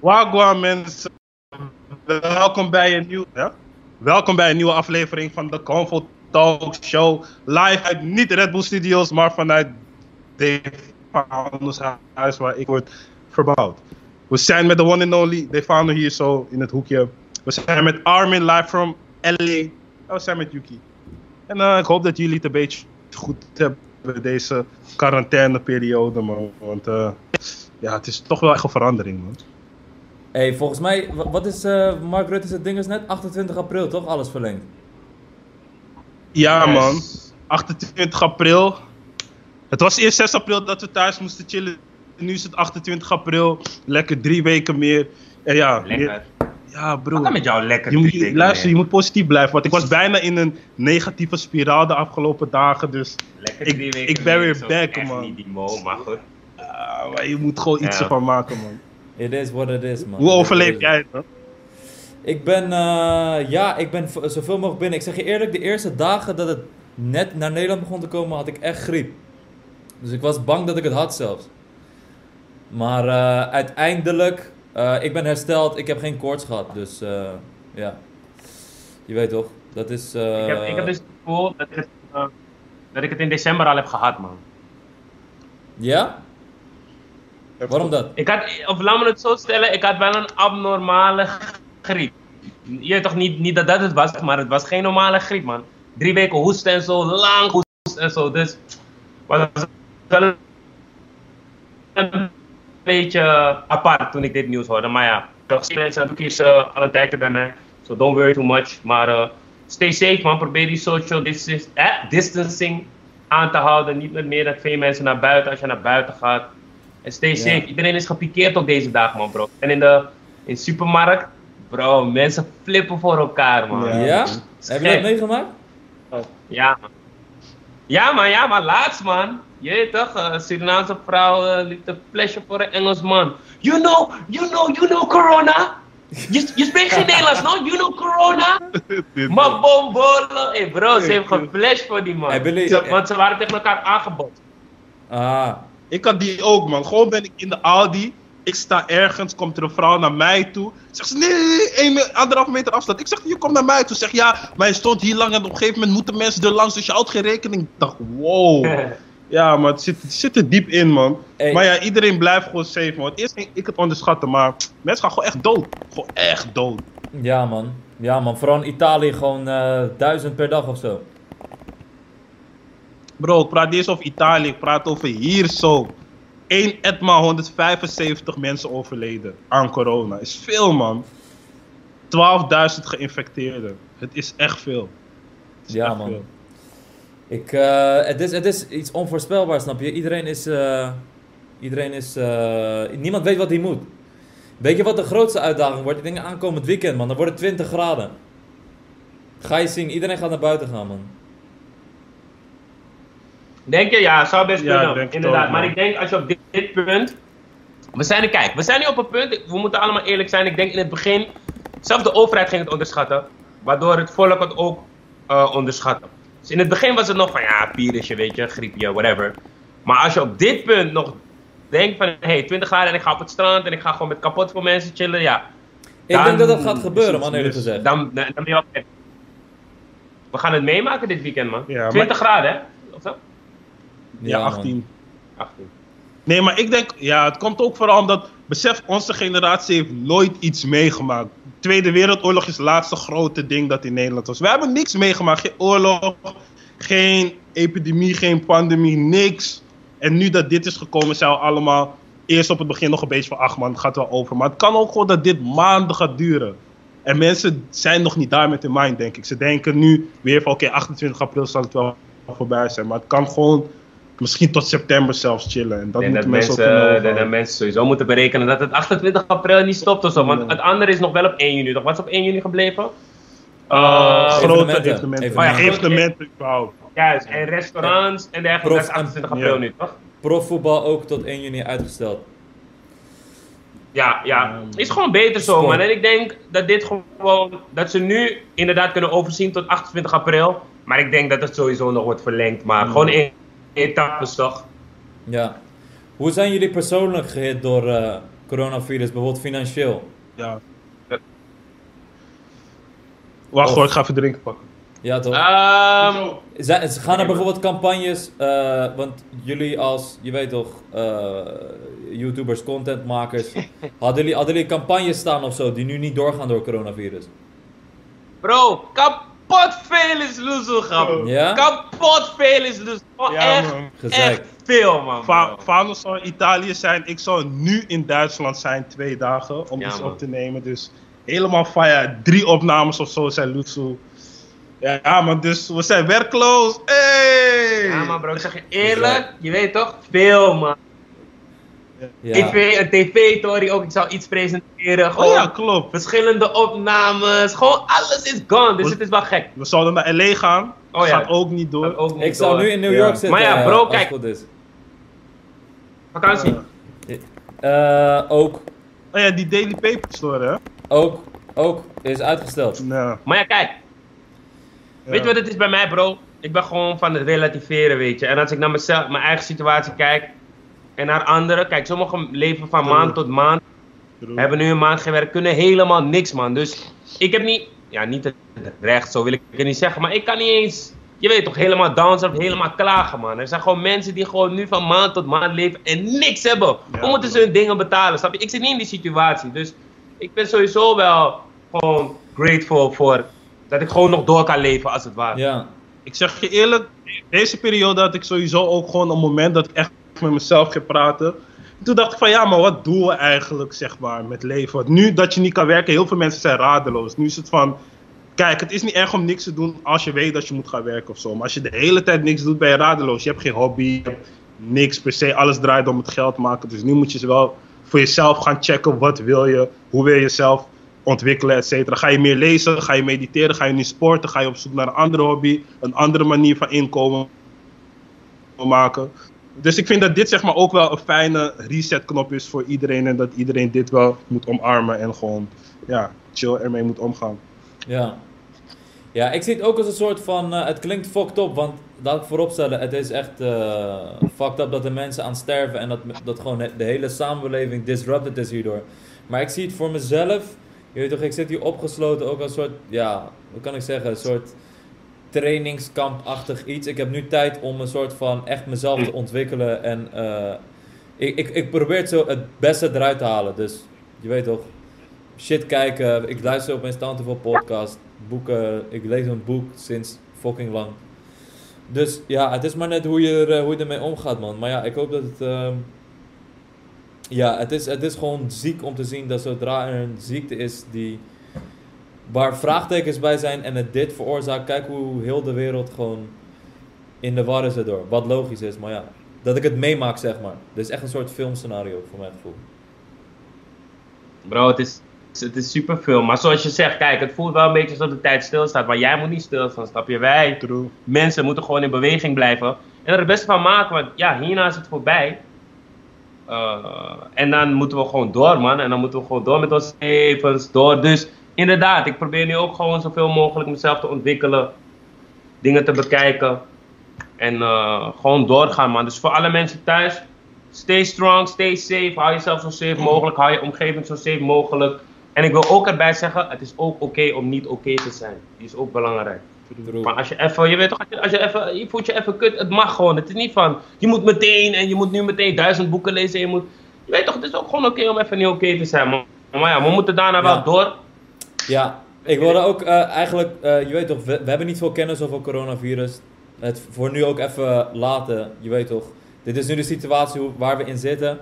Wagwan mensen, welkom bij een nieuw, ja? welkom bij een nieuwe aflevering van de Comfort Talk Show. Live uit niet Red Bull Studios, maar vanuit Founders huis waar ik word verbouwd. We zijn met de one and only Dave Founder hier zo in het hoekje. We zijn met Armin live from LA. En we zijn met Yuki. En eh, ik hoop dat jullie het een beetje goed hebben deze quarantaineperiode man. Want eh, ja, het is toch wel echt een verandering man. Hey, volgens mij, wa- wat is eh, Mark Rutte's het ding is net? 28 april toch? Alles verlengd. Ja Yes. man, 28 april. Het was eerst 6 april dat we thuis moesten chillen. Nu is het 28 april. Lekker drie weken meer. En ja, meer- Lekker. ja Wat bro. dan met jou lekker? Je moet, drie weken luister, je moet positief blijven. Want ik was bijna in een negatieve spiraal de afgelopen dagen. Dus Lekker ik- drie weken ik ben weer back, man. niet die mo, maar goed. ah, maar je moet gewoon iets Ja. ervan maken man. It is what it is, man. Hoe overleef jij het man? Ik ben, eh, ja, ik ben zoveel mogelijk binnen. Ik zeg je eerlijk, de eerste dagen dat het net naar Nederland begon te komen, had ik echt griep. Dus ik was bang dat ik het had zelfs. Maar eh, uiteindelijk, eh, ik ben hersteld. Ik heb geen koorts gehad. Dus eh, ja, je weet toch. Dat is... eh, Ik heb, ik heb dus het gevoel dat het, dat ik het in december al heb gehad, man. Ja? Waarom dat? Ik had, of laat me het zo stellen, ik had wel een abnormale griep. Je weet toch niet, niet dat dat het was, maar het was geen normale griep, man. Drie weken hoesten en zo, lang hoesten en zo. Dus was een beetje apart toen ik dit nieuws hoorde. Maar ja, toch mensen ik uh, alle tijden bij mij. So don't worry too much. Maar eh, stay safe, man. Probeer die social distance, eh, distancing aan te houden. Niet met meer dan twee mensen naar buiten als je naar buiten gaat. En stay safe. Ja. Iedereen is gepikeerd op deze dagen, man, bro. En in de, in de supermarkt, bro, mensen flippen voor elkaar, man. Ja. Heb je dat meegemaakt? Ja, man. Ja, man, ja, maar laatst, man. Je weet toch, een Surinaamse vrouw eh, liep te flashen voor een Engelsman. You know, you know, you know corona? Je, je spreekt geen Nederlands, no? You know corona? Maar bombolo. Hey bro, ze heeft geflasht voor die man. Ze- Want ze waren tegen elkaar aangebod. Ah, Ik had die ook, man. Gewoon ben ik in de Aldi. Ik sta ergens, komt er een vrouw naar mij toe. Zegt ze, nee, nee, nee, me- anderhalf meter afstand. Ik zeg, je komt naar mij toe. Zeg, ja, maar je stond hier lang en op een gegeven moment moeten mensen er langs. Dus je houdt geen rekening. Ik dacht, wow. Ja, maar het zit, het zit er diep in, man. Hey. Maar ja, iedereen blijft gewoon safe, man. Eerst ging ik het onderschatten, maar mensen gaan gewoon echt dood. Gewoon echt dood. ja man. Ja man, vooral in Italië gewoon eh, duizend per dag of zo. Bro, ik praat niet eens over Italië. Ik praat over hier zo. 1 etmaal 175 mensen overleden aan corona. Is veel, man. 12.000 geïnfecteerden. Het is echt veel. Is Ja, echt man. veel. Ik, eh, het, is, het is iets onvoorspelbaars, snap je? Iedereen is. eh, iedereen is. eh, niemand weet wat hij moet. Weet je wat de grootste uitdaging wordt? Ik denk aankomend weekend, man. Dan wordt het 20 graden. Ga je zien, iedereen gaat naar buiten gaan, man. Denk je? Ja, zou best kunnen. inderdaad. ook, maar ik denk als je op dit, dit punt. We zijn er, kijk, we zijn nu op een punt. We moeten allemaal eerlijk zijn. Ik denk in het begin. Zelfs de overheid ging het onderschatten. Waardoor het volk het ook eh onderschatte. Dus in het begin was het nog van ja, virusje, weet je, griepje, whatever. Maar als je op dit punt nog denkt van hé, hey, 20 graden en ik ga op het strand en ik ga gewoon met kapot voor mensen chillen, ja. Ik Dan denk dat dat gaat gebeuren, man, eerlijk mis. gezegd. Dan, dan, dan ben je op. We gaan het meemaken dit weekend, man. Ja, maar- 20 graden, hè? Of zo? Ja, man. 18. 18. Nee, maar ik denk, ja, het komt ook vooral omdat, besef, onze generatie heeft nooit iets meegemaakt. Tweede Wereldoorlog is het laatste grote ding dat in Nederland was. We hebben niks meegemaakt. Geen oorlog, geen epidemie, geen pandemie, niks. En nu dat dit is gekomen, zijn we allemaal eerst op het begin nog een beetje van, ach man, het gaat wel over. Maar het kan ook gewoon dat dit maanden gaat duren. En mensen zijn nog niet daar met hun mind, denk ik. Ze denken nu weer van, oké, 28 april zal het wel voorbij zijn. Maar het kan gewoon misschien tot september zelfs chillen. En dat moeten mensen, mensen, ook dat sowieso moeten berekenen dat het 28 april niet stopt of zo. Want het andere is nog wel op 1 juni. Toch? Wat is op 1 juni gebleven? Uh, Eh, grote evenementen. evenementen. Oh ja, evenementen überhaupt. Juist, en restaurants en dergelijke. Dat is Prof- 28 april ja. nu, toch? Profvoetbal ook tot 1 juni uitgesteld. Ja, ja. Is gewoon beter zo, man. En ik denk dat dit gewoon, dat ze nu inderdaad kunnen overzien tot 28 april. Maar ik denk dat het sowieso nog wordt verlengd. Maar Mm. gewoon in etappes, toch? Ja. Hoe zijn jullie persoonlijk gehit door, eh, coronavirus, bijvoorbeeld financieel? Ja. Wacht Of- hoor, ik ga even drinken pakken. Ja, toch? Ehm, Zijn- gaan er bijvoorbeeld campagnes, eh, want jullie als, je weet toch, eh, YouTubers, contentmakers, hadden jullie, hadden jullie campagnes staan of zo die nu niet doorgaan door coronavirus? bro, kapot veel is loezel, grap. Ja? Kapot veel is loezel. Ja, echt, man. Veel, man. Va zou in Italië zijn, ik zou nu in Duitsland zijn, twee dagen, om Ja, iets man. op te nemen. Dus helemaal fire. Drie opnames of zo zijn Lutsu. Ja, man, dus we zijn werkloos. Hey! Ja, maar bro, ik zeg je eerlijk, je weet toch? Veel, man. Ja. TV, een tv-tory ook, ik zou iets presenteren. Oh ja, klopt. verschillende opnames. Gewoon alles is gone, dus het is wel gek. We zouden naar LA gaan. Oh ja. Gaat ook niet door. Dat ook niet Ik zou nu in New Ja. York zitten. Maar ja, eh, bro, kijk. is. Vakantie. Eh, ook, Oh ja, die Daily Paper story, hè? ook, ook is uitgesteld. Nou, Maar ja, kijk. ja. Weet je wat het is bij mij, bro? Ik ben gewoon van het relativeren, weet je. En als ik naar mezelf, mijn eigen situatie kijk en naar anderen. Kijk, sommigen leven van True. maand tot maand. True. Hebben nu een maand gewerkt, kunnen helemaal niks, man. Dus ik heb niet, ja, niet het recht, zo wil ik het niet zeggen. Maar ik kan niet eens, je weet toch, helemaal dansen of helemaal klagen, man. Er zijn gewoon mensen die gewoon nu van maand tot maand leven en niks hebben. Ja, Hoe moeten ze hun dingen betalen, snap je? Ik zit niet in die situatie. Dus ik ben sowieso wel gewoon grateful voor dat ik gewoon nog door kan leven, als het ware. Ja, Ik zeg je eerlijk, deze periode had ik sowieso ook gewoon een moment dat ik echt met mezelf ging praten. Toen dacht ik van ja, maar wat doen we eigenlijk zeg maar met leven? Want nu dat je niet kan werken, heel veel mensen zijn radeloos. Nu is het van, kijk, het is niet erg om niks te doen als je weet dat je moet gaan werken of zo. Maar als je de hele tijd niks doet, ben je radeloos. Je hebt geen hobby, je hebt niks per se. Alles draait om het geld maken. Dus nu moet je wel voor jezelf gaan checken, wat wil je? Hoe wil je jezelf ontwikkelen, et cetera. Ga je meer lezen, ga je mediteren, ga je nu sporten, ga je op zoek naar een andere hobby, een andere manier van inkomen maken. Dus ik vind dat dit zeg maar ook wel een fijne resetknop is voor iedereen en dat iedereen dit wel moet omarmen en gewoon ja, chill ermee moet omgaan. ja. Ja, ik zie het ook als een soort van, eh, het klinkt fucked up, want laat ik vooropstellen, het is echt eh, fucked up dat er mensen aan sterven en dat, dat gewoon de hele samenleving disrupted is hierdoor. Maar ik zie het voor mezelf, je weet toch, ik zit hier opgesloten ook als een soort, ja, hoe kan ik zeggen, een soort trainingskampachtig iets. Ik heb nu tijd om een soort van echt mezelf te ontwikkelen en eh, ik, ik, ik probeer het zo het beste eruit te halen. Dus je weet toch, shit kijken. Ik luister op mijn te veel podcast, boeken. Ik lees een boek sinds fucking lang. Dus ja, het is maar net hoe je, er, eh, hoe je ermee omgaat, man. Maar ja, ik hoop dat het. ehm, ja, het is, het is gewoon ziek om te zien dat zodra er een ziekte is die. Waar vraagtekens bij zijn en het dit veroorzaakt, kijk hoe heel de wereld gewoon in de war is erdoor. Wat logisch is, maar ja. Dat ik het meemaak, zeg maar. Dit is echt een soort filmscenario voor mijn gevoel. Bro, het is, het is super veel. Maar zoals je zegt, kijk, het voelt wel een beetje alsof de tijd stilstaat. Maar jij moet niet stilstaan, snap je? Wij, True. mensen, moeten gewoon in beweging blijven. En er het beste van maken, want ja, hierna is het voorbij. Uh, en dan moeten we gewoon door, man. En dan moeten we gewoon door met onze levens, door. Dus inderdaad, ik probeer nu ook gewoon zoveel mogelijk mezelf te ontwikkelen. Dingen te bekijken. En uh, gewoon doorgaan, man. Dus voor alle mensen thuis, stay strong, stay safe. Hou jezelf zo safe mogelijk. Hou je omgeving zo safe mogelijk. En ik wil ook erbij zeggen, het is ook oké okay om niet oké okay te zijn. Die is ook belangrijk. Maar als je even, je weet toch, als je, als je even, je voelt je even kut, het mag gewoon. Het is niet van, je moet meteen en je moet nu meteen duizend boeken lezen en je moet... Je weet toch, het is ook gewoon oké okay om even niet oké te zijn. Maar, maar ja, we moeten daarna Ja. wel door. Ja, ik wilde ook eh, eigenlijk, eh, je weet toch, we, we hebben niet veel kennis over coronavirus. Het voor nu ook even laten, je weet toch. Dit is nu de situatie waar we in zitten.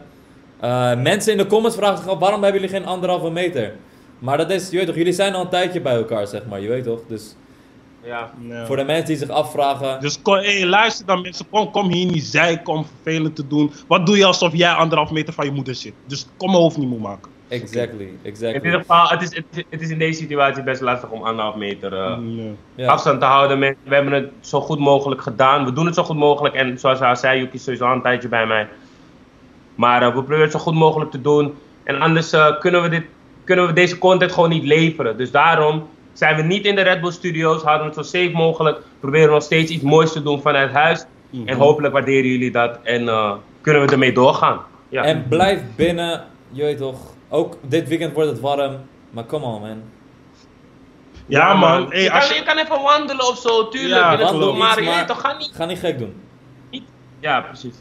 Eh, mensen in de comments vragen zich af, waarom hebben jullie geen anderhalve meter? Maar dat is, je weet toch, jullie zijn al een tijdje bij elkaar, zeg maar, je weet toch. Dus Ja. Voor de mensen die zich afvragen, Dus kom, hey, luister dan mensen, kom, kom hier niet zeiken om vervelend te doen. Wat doe je alsof jij anderhalf meter van je moeder zit? Dus kom mijn hoofd niet moe maken. Exactly, In exactly. ieder geval, het is, het, is- het is in deze situatie best lastig om anderhalf meter eh. Ja. afstand te houden. Met, we hebben het zo goed mogelijk gedaan. We doen het zo goed mogelijk. En zoals hij al zei, Yuki is sowieso al een tijdje bij mij. Maar eh, we proberen het zo goed mogelijk te doen. En anders eh, kunnen, we dit, kunnen we deze content gewoon niet leveren. Dus daarom zijn we niet in de Red Bull Studios. Houden we het zo safe mogelijk. Proberen we nog steeds iets moois te doen vanuit huis. Mhm. En hopelijk waarderen jullie dat. En eh, kunnen we ermee doorgaan. Ja. En blijf binnen. je weet toch, ook dit weekend wordt het warm, maar come on man. Ja, man. Hey, je, als kan, je- je kan even wandelen of zo, tuurlijk. Ja, wandel maar maar- toch, ga niet... Ga niet gek doen. Ja, precies.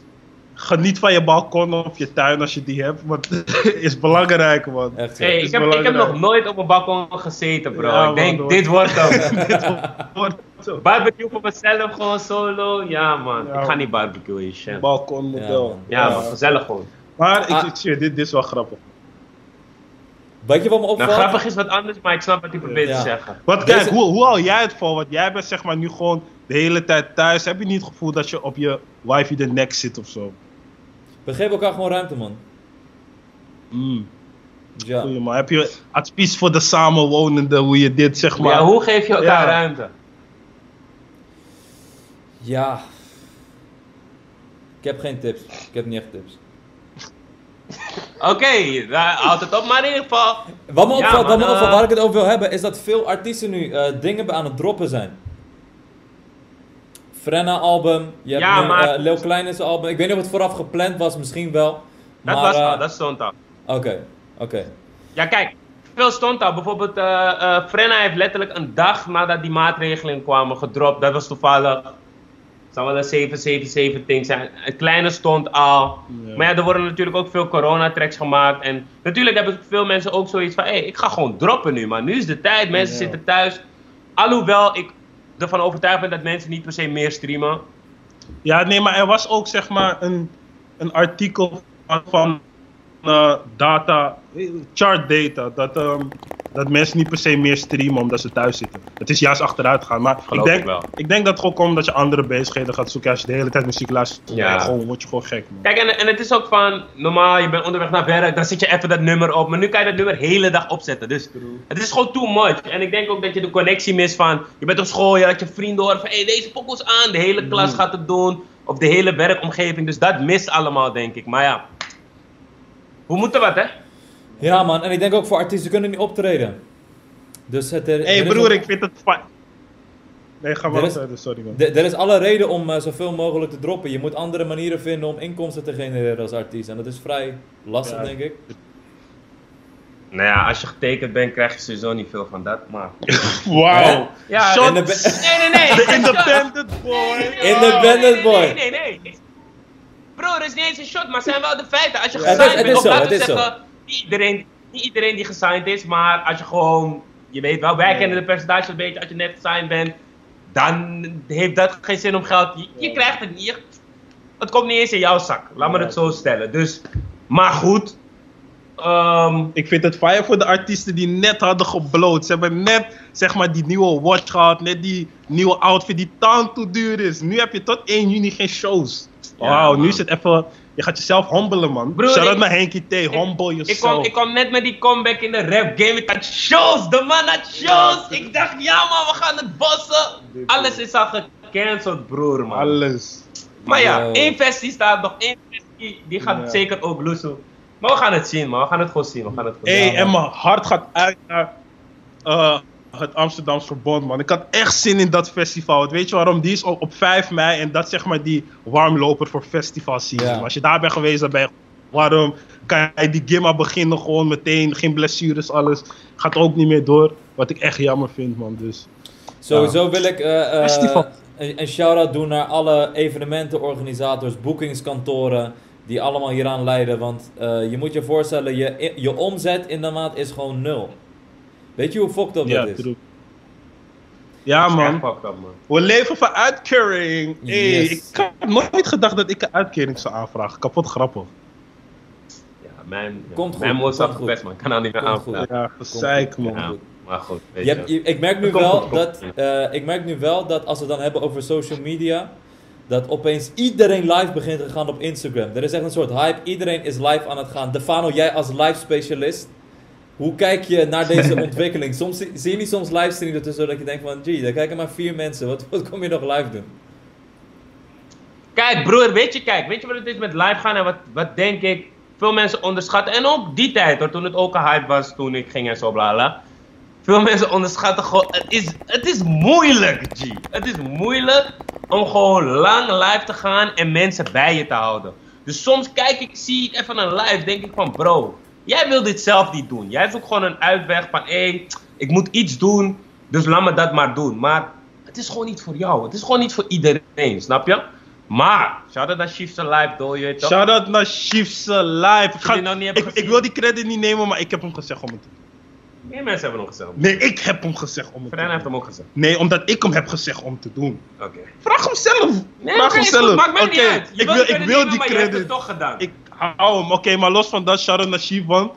Geniet van je balkon of je tuin als je die hebt. Want is belangrijk, man. Echt. Hey, is ik, heb, ik heb nog nooit op een balkon gezeten, bro. Ja, ik man, denk, dit wordt hem. Wordt barbecue voor mezelf, gewoon solo. Ja, man. Ja, ik ga man. niet barbecuen, shit. Balkonmodel. Ja, man. Ja, man. Gezellig gewoon. Maar ik, Ah. ik zie, dit, dit is wel grappig. Weet je wat me Nou, opvalt? grappig is wat anders, maar ik snap wat hij probeert Ja. te zeggen. Want Deze- kijk, hoe, hoe hou jij het vol? Want jij bent zeg maar nu gewoon de hele tijd thuis. Heb je niet het gevoel dat je op je wifi de nek zit of zo? We geven elkaar gewoon ruimte man. Mm. Ja. Goeie, man. Heb je advies voor de samenwonenden hoe je dit zeg maar... Ja, hoe geef je elkaar Ja. ruimte? Ja. Ik heb geen tips. Ik heb niet echt tips. Oké, daar houdt het op, maar in ieder geval. Wat me Ja, opvalt, wat me eh, opvalt, waar ik het over wil hebben, is dat veel artiesten nu eh, dingen aan het droppen zijn. Frenna album, je hebt Ja, nu, maar- eh, Klein is album. Ik weet niet of het vooraf gepland was, misschien wel. Dat maar, was al, dat stond al. Oké, oké. Ja, kijk, veel stond al. Bijvoorbeeld, Frenna heeft letterlijk een dag nadat die maatregelen kwamen gedropt. Dat was toevallig. Zou wel een 777 ding zijn. Het kleine stond al. Ja. Maar ja, er worden natuurlijk ook veel coronatracks gemaakt. En natuurlijk hebben veel mensen ook zoiets van: hé, hey, ik ga gewoon droppen nu, maar nu is de tijd. Mensen Ja. zitten thuis. Alhoewel ik ervan overtuigd ben dat mensen niet per se meer streamen. Ja, nee, maar er was ook zeg maar een, een artikel van, eh, data, eh, chart data, dat, ehm, dat mensen niet per se meer streamen omdat ze thuis zitten. Het is juist achteruit gaan. Maar ik denk, ik wel. ik denk dat het gewoon komt omdat je andere bezigheden gaat zoeken. Als je de hele tijd muziek luistert, Ja. ja. gewoon, word je gewoon gek, man. Kijk, en, en het is ook van, normaal, je bent onderweg naar werk, dan zet je even dat nummer op. Maar nu kan je dat nummer de hele dag opzetten. Dus het is gewoon too much. En ik denk ook dat je de connectie mist van, je bent op school, je had je vrienden horen van, hé, hey, deze pokkels aan. De hele klas gaat het doen. Of de hele werkomgeving. Dus dat mist allemaal, denk ik. Maar ja, we moeten wat, hè? Ja man, en ik denk ook voor artiesten kunnen niet optreden. Dus het, er, Hé hey, er is broer, ook- ik vind het fijn. Nee, ga maar Er is- verder, sorry man. Er er is alle reden om eh, zoveel mogelijk te droppen. Je moet andere manieren vinden om inkomsten te genereren als artiest. En dat is vrij lastig, Ja. denk ik. Nou ja, als je getekend bent, krijg je sowieso niet veel van dat. Maar... Wauw. Ja, Shot. In de be- Nee, nee, nee. De independent boy. Independent boy. Nee, nee, nee. nee. Bro, het is niet eens een shot, maar zijn wel de feiten. Als je gesigned bent, is of zo, laten we zeggen, niet iedereen, niet iedereen die gesigned is, maar als je gewoon, je weet wel, wij kennen de percentage een beetje, als je net gesigned bent, dan heeft dat geen zin om geld. Je, krijgt het niet. Het komt niet eens in jouw zak, laat me het zo stellen. Dus, maar goed. ehm, Ik vind het fijn voor de artiesten die net hadden gebloot. Ze hebben net zeg maar die nieuwe watch gehad, net die nieuwe outfit die tant toe duur is. Nu heb je tot 1 juni geen shows. Ja, Wauw, nu is het even. Je gaat jezelf humbelen, man. Broer, Shout out ik- naar Henky T, humble Ik yourself. kwam, ik kwam net met die comeback in de rap game. Ik had shows, de man had shows. Ik dacht, ja man, we gaan het bossen. Alles is al gecanceld, broer, man. Alles. Maar ja, één vestie staat nog, één vestie, die gaat Ja. zeker ook loesoe. Maar we gaan het zien, man. We gaan het gewoon zien. We gaan het gewoon zien. hey, en mijn hart gaat uit naar eh, het Amsterdamse Verbond, man. Ik had echt zin in dat festival. Want Weet je waarom? Die is op, op 5 mei en dat is zeg maar die warmloper voor festival season. Ja. Als je daar bent geweest, dan ben je... Waarom kan je die gimma beginnen gewoon meteen? Geen blessures, alles. Gaat ook niet meer door. Wat ik echt jammer vind, man. Dus Sowieso wil ik eh, eh, een, een shout-out doen naar alle evenementenorganisators, boekingskantoren, die allemaal hieraan leiden. Want eh, je moet je voorstellen, je, je omzet in de maand is gewoon nul. Weet je hoe fucked up ja, dat is? true. Ja, man. fucked up, man. We leven van uitkering. Hey, Yes. Ik had nooit gedacht dat ik een uitkering zou aanvragen. Kapot grappig. Ja, mijn, ja, Komt goed, mijn komt gepest, goed. man. Ik kan dat niet meer aanvragen. Ja, gezeik, man. Ja, maar goed, weet Je je. hebt- je- ik, merk nu Komt wel goed, dat, eh, ik merk nu wel dat als we het dan hebben over social media, dat opeens iedereen live begint te gaan op Instagram. Er is echt een soort hype, iedereen is live aan het gaan. Defano, jij als live specialist, hoe kijk je naar deze ontwikkeling? Soms zie, je niet soms livestreams ertussen dat je denkt van, gee, daar kijken maar vier mensen, wat, wat kom je nog live doen? Kijk, broer, weet je, kijk, weet je wat het is met live gaan en wat, wat denk ik veel mensen onderschatten. En ook die tijd hoor, toen het ook een hype was, toen ik ging en zo bla bla. Veel mensen onderschatten gewoon, het is, het is moeilijk, G. Het is moeilijk om gewoon lang live te gaan en mensen bij je te houden. Dus soms kijk ik, zie ik even een live, denk ik van bro, Jij wil dit zelf niet doen. Jij zoekt gewoon een uitweg van, hé, ik moet iets doen, dus laat me dat maar doen. Maar het is gewoon niet voor jou. Het is gewoon niet voor iedereen, snap je? Maar, shout-out naar Chiefs Alive, door je toch? Shout-out naar Chiefs Live. Ik, ga- nou niet ik, gezien? ik wil die credit niet nemen, maar ik heb hem gezegd om het te doen. Meer mensen hebben nog gezegd. Nee, ik heb hem gezegd om het te Fren heeft doen. hem ook gezegd. Nee, omdat ik hem heb gezegd om te doen. Oké. Vraag hem zelf. Nee, Vraag hem zelf. maakt mij niet uit. Je Ik wil, ik credit wil nemen, die credit. het toch gedaan. Ik hou hem. Oké, maar los van dat, shout-out naar want...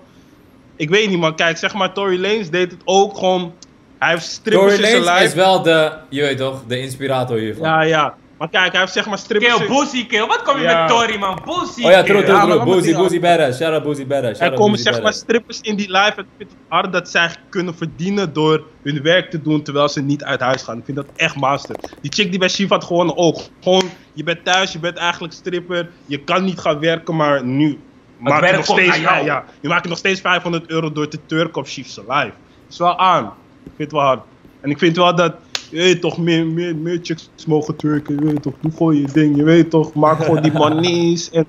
Ik weet niet, man. Kijk, zeg maar, Tory Lanez deed het ook gewoon... Hij heeft strippers Tory in zijn Lanez is lijf. wel de, je weet toch, de inspirator hiervan. Ja, ja. Maar kijk, hij heeft zeg maar strippers... Kill, Boosie Kill. Wat kom je Ja. met Tory, man? Boosie Oh ja, Kill. true, Ja, true, true. die Boozy Badass. Shout out Boozy Badass. Er komen zeg maar strippers in die live en ik vind het hard dat zij kunnen verdienen door hun werk te doen terwijl ze niet uit huis gaan. Ik vind dat echt master. Die chick die bij Shiva had gewonnen ook. Gewoon, je bent thuis, je bent eigenlijk stripper, je kan niet gaan werken, maar nu maak je nog steeds, ja, je maakt nog steeds 500 euro door te turken op Chiefs live. Dat is wel aan. Ik vind het wel hard. En ik vind wel dat, je weet toch, meer, meer, meer chicks mogen turken, je weet toch, doe gewoon je ding, je weet toch, maak gewoon die manies en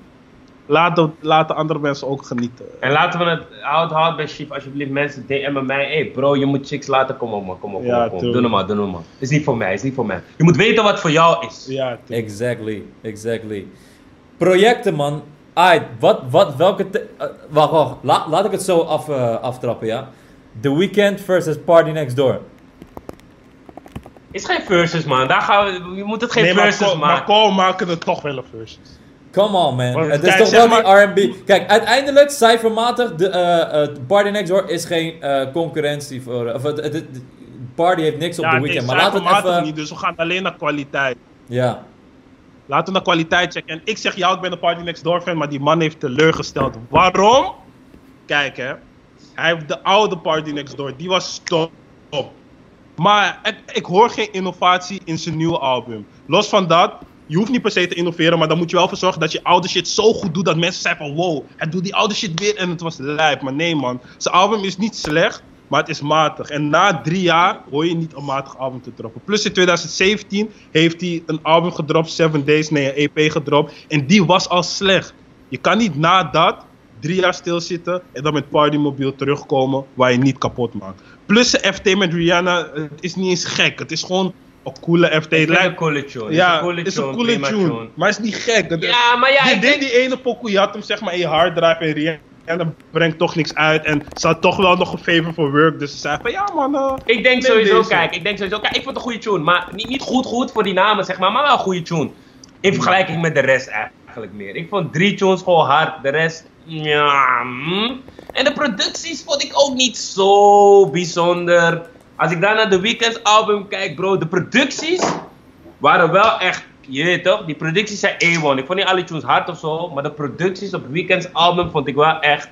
laat de, laat de andere mensen ook genieten. En laten we het hout hout bij Chief. Alsjeblieft, mensen DM'en mij. Hey bro, je moet chicks laten. Kom op man, kom op, kom Ja, op. Kom. op. Doe normaal, doe normaal. Is niet voor mij, is niet voor mij. Je moet weten wat voor jou is. Ja, tuurlijk. Exactly, exactly. Projecten, man. Aight, wat, wat, welke... te- eh, wacht, wacht. La- laat ik het zo af, eh, aftrappen, ja? The Weeknd versus Party Next Door. Is geen versus man. Daar gaan we, je moet het geen nee, maar, versus maar maken. Cole maken het toch wel een versus. Come on, man. Want het is kijk, toch wel maar- die R&B. Kijk, uiteindelijk, cijfermatig, de eh, eh, Party Next Door is geen eh, concurrentie voor... of het, het, het- Party heeft niks op ja, nee, Weeknd. Maar laten we het even... niet, dus we gaan alleen naar kwaliteit. Ja. Laten we naar kwaliteit checken. En ik zeg ja, ik ben een Party Next Door fan, maar die man heeft teleurgesteld. Waarom? Kijk hè, hij heeft de oude Party Next Door, die was top. Maar ik, hoor geen innovatie in zijn nieuwe album. Los van dat, je hoeft niet per se te innoveren, maar dan moet je wel voor zorgen dat je oude shit zo goed doet dat mensen zeggen van wow, hij doet die oude shit weer en het was lijp. Maar nee man, zijn album is niet slecht, maar het is matig. En na drie jaar hoor je niet een matig album te droppen. Plus in 2017 heeft hij een album gedropt, Seven Days, nee een EP gedropt. En die was al slecht. Je kan niet na dat drie jaar stilzitten en dan met Partymobiel terugkomen waar je niet kapot maakt. Plus de FT met Rihanna, het is niet eens gek. Het is gewoon een coole FT. Het is een lijkt- coole tune. Het is ja, een coole het is een tune, coole tune. Maar het is niet gek. Het- Ja, maar ja, die, ik die, denk... die ene pokoe, je had hem zeg maar in je harddrive en Rihanna brengt toch niks uit. En ze had toch wel nog een favor voor work. Dus ze zei van ja man, eh, Ik denk sowieso, deze. kijk, ik denk sowieso, kijk, ik vond het een goede tune, maar niet, niet goed goed voor die namen, zeg maar, maar wel een goede tune. In vergelijking met de rest eigenlijk meer. Ik vond drie tunes gewoon hard, de rest, ja, mm. En de producties vond ik ook niet zo bijzonder. Als ik daar naar de Weekends album kijk, bro, de producties waren wel echt, je weet toch, die producties zijn A1. Ik vond niet alle tunes hard of zo, maar de producties op Weekends album vond ik wel echt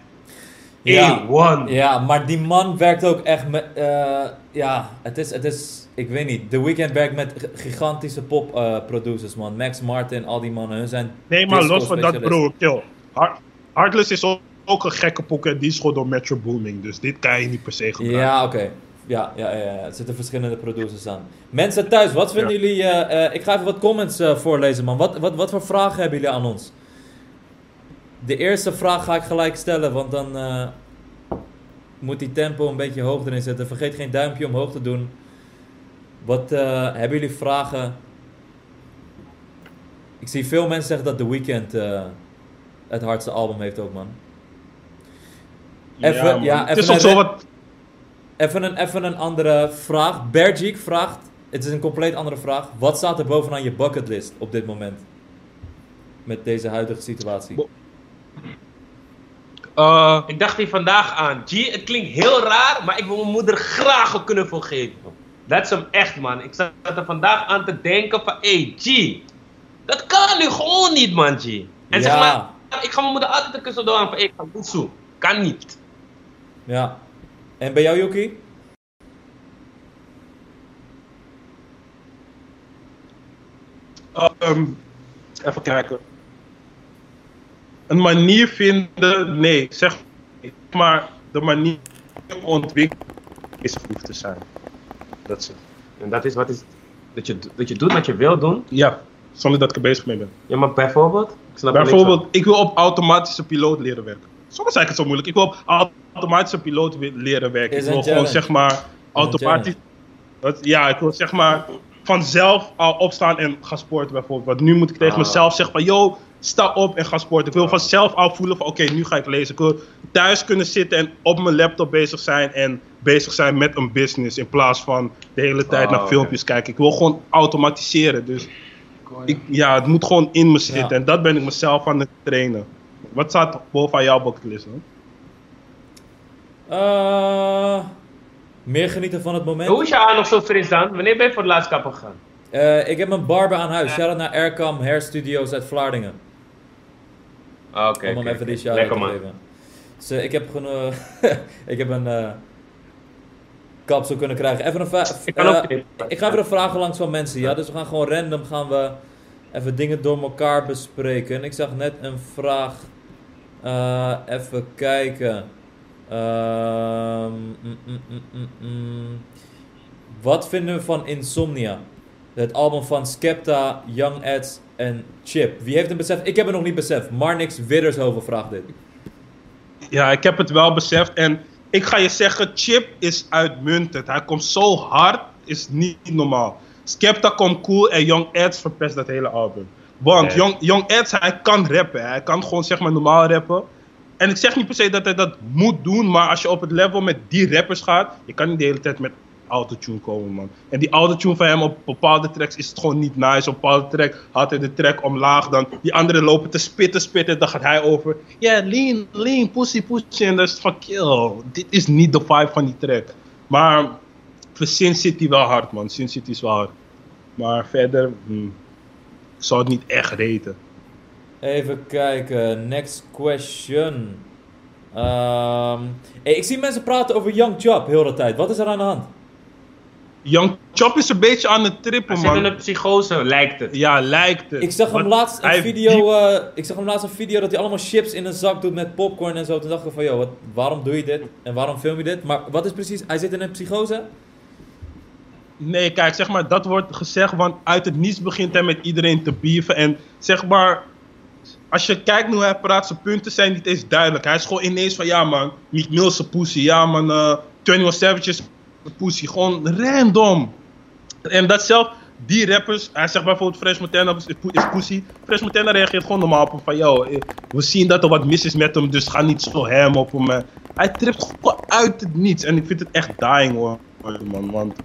Ja. A1. Ja, maar die man werkt ook echt met. eh, ja, het is, het is. Ik weet niet. The Weeknd werkt met gigantische pop-producers, man. Max Martin, al die mannen. Hun zijn. nee maar los van dat bro, kill. Heart- Heartless is ook, ook een gekke pokoe en die is gewoon door Metro Booming. Dus dit kan je niet per se gebruiken. Ja, oké. Ja, ja, ja, ja, er zitten verschillende producers aan. Mensen thuis, wat vinden jullie... eh, eh, ik ga even wat comments eh, voorlezen, man. Wat, wat, wat voor vragen hebben jullie aan ons? De eerste vraag ga ik gelijk stellen, want dan moet die tempo een beetje hoog erin zetten. Vergeet geen duimpje omhoog te doen. Wat hebben jullie vragen? Ik zie veel mensen zeggen dat The Weeknd het hardste album heeft ook, man. Even- man. ja, Het is even ook zo een- wat... Even een, even een andere vraag. Bergik vraagt, het is een compleet andere vraag. Wat staat er bovenaan je bucketlist op dit moment? Met deze huidige situatie. Bo- eh, Ik dacht hier vandaag aan. G, het klinkt heel raar, maar ik wil mijn moeder graag een knuffel geven. Dat is hem echt, man. Ik zat er vandaag aan te denken van, hé, hey, G, dat kan nu gewoon niet, man, G. En zeg maar, ik ga mijn moeder altijd een kus door aan van, hey, ga. Kan niet. Ja. En bij jou, Yuki? Ehm, even kijken. Een manier vinden, nee, zeg maar de manier ontwikkelen is goed te zijn. Dat is het. En dat is wat is, dat je, dat je doet wat je wil doen. Ja, zonder dat ik er bezig mee ben. Ja, maar bijvoorbeeld? Snap Bijvoorbeeld, ik wil op automatische piloot leren werken. soms is het zo moeilijk. Ik wil op automatische piloot leren werken. Is ik wil gewoon challenge. zeg maar automatisch. Dat, ja, ik wil zeg maar vanzelf al opstaan en gaan sporten bijvoorbeeld. Want nu moet ik tegen Ah. mezelf zeggen van yo, sta op en ga sporten. Ik wil vanzelf al voelen van oké, nu ga ik lezen. Ik wil thuis kunnen zitten en op mijn laptop bezig zijn en bezig zijn met een business. In plaats van de hele tijd Ah, naar filmpjes kijken. Ik wil gewoon automatiseren. Dus ik, ja, het moet gewoon in me zitten. Ja. En dat ben ik mezelf aan het trainen. Wat staat bovenaan jouw bucketlist? hoor? Eh, meer genieten van het moment. Hoe is je haar nog zo fris dan? Wanneer ben je voor het laatst kapper gegaan? Eh, ik heb een barber aan huis. Shout-out naar Aircam Hair Studios uit Vlaardingen. Ah, Oké, om hem oké, even die oké. shout-out te geven. Dus eh, ik heb gewoon... ik heb een eh kapsel kunnen krijgen. Even een Ik eh, ik ga even de vragen langs van mensen, ja. Dus we gaan gewoon random gaan we even dingen door elkaar bespreken. Ik zag net een vraag. Eh, even kijken. Ehm, mm, mm, mm, mm, mm. Wat vinden we van Insomnia? Het album van Skepta, Young Eds en Chip. Wie heeft een besef? Ik heb het nog niet beseft. Marnix Widdershoven vraagt dit. Ja, ik heb het wel beseft. En ik ga je zeggen, Chip is uitmuntend. Hij komt zo hard, is niet normaal. Skepta komt cool en Young Eds verpest dat hele album. Want. Young, Young Eds, hij kan rappen. Hij kan gewoon zeg maar normaal rappen. En ik zeg niet per se dat hij dat moet doen, maar als je op het level met die rappers gaat, je kan niet de hele tijd met autotune komen, man. En die autotune van hem op bepaalde tracks is het gewoon niet nice. Op bepaalde track had hij de track omlaag, dan die anderen lopen te spitten, spitten, dan gaat hij over. Ja, lean, lean, pussy, pussy. En dat is van kill. Dit is niet de vibe van die track. Maar voor Sin City wel hard, man. Sin City is wel hard. Maar verder, hmm, ik zou het niet echt reten. Even kijken, next question. Ehm, hey, ik zie mensen praten over Young Job heel de tijd. Wat is er aan de hand? Young Chop is een beetje aan het Hij trippen, zit in man. een psychose, lijkt het. Ja, lijkt het. Ik zag hem laatst een hij video, eh, ik zag hem laatst een video dat hij allemaal chips in een zak doet met popcorn en zo. Toen dacht ik van, joh, wat, waarom doe je dit? En waarom film je dit? Maar wat is precies, hij zit in een psychose? Nee, kijk, zeg maar, dat wordt gezegd, want uit het niets begint hij met iedereen te beefen. En zeg maar, als je kijkt naar hoe hij praat, zijn punten zijn niet eens duidelijk. Hij is gewoon ineens van, ja man, Meek Mill is een pussy, ja man, eh 21 Savage is een pussy. Gewoon random. En dat zelf, die rappers, hij zegt bijvoorbeeld Fresh Montana is, is pussy. Fresh Montana reageert gewoon normaal op hem van, yo, eh, we zien dat er wat mis is met hem, dus ga niet zo hem op hem. eh. Hij tript gewoon uit het niets en ik vind het echt dying hoor, man, want...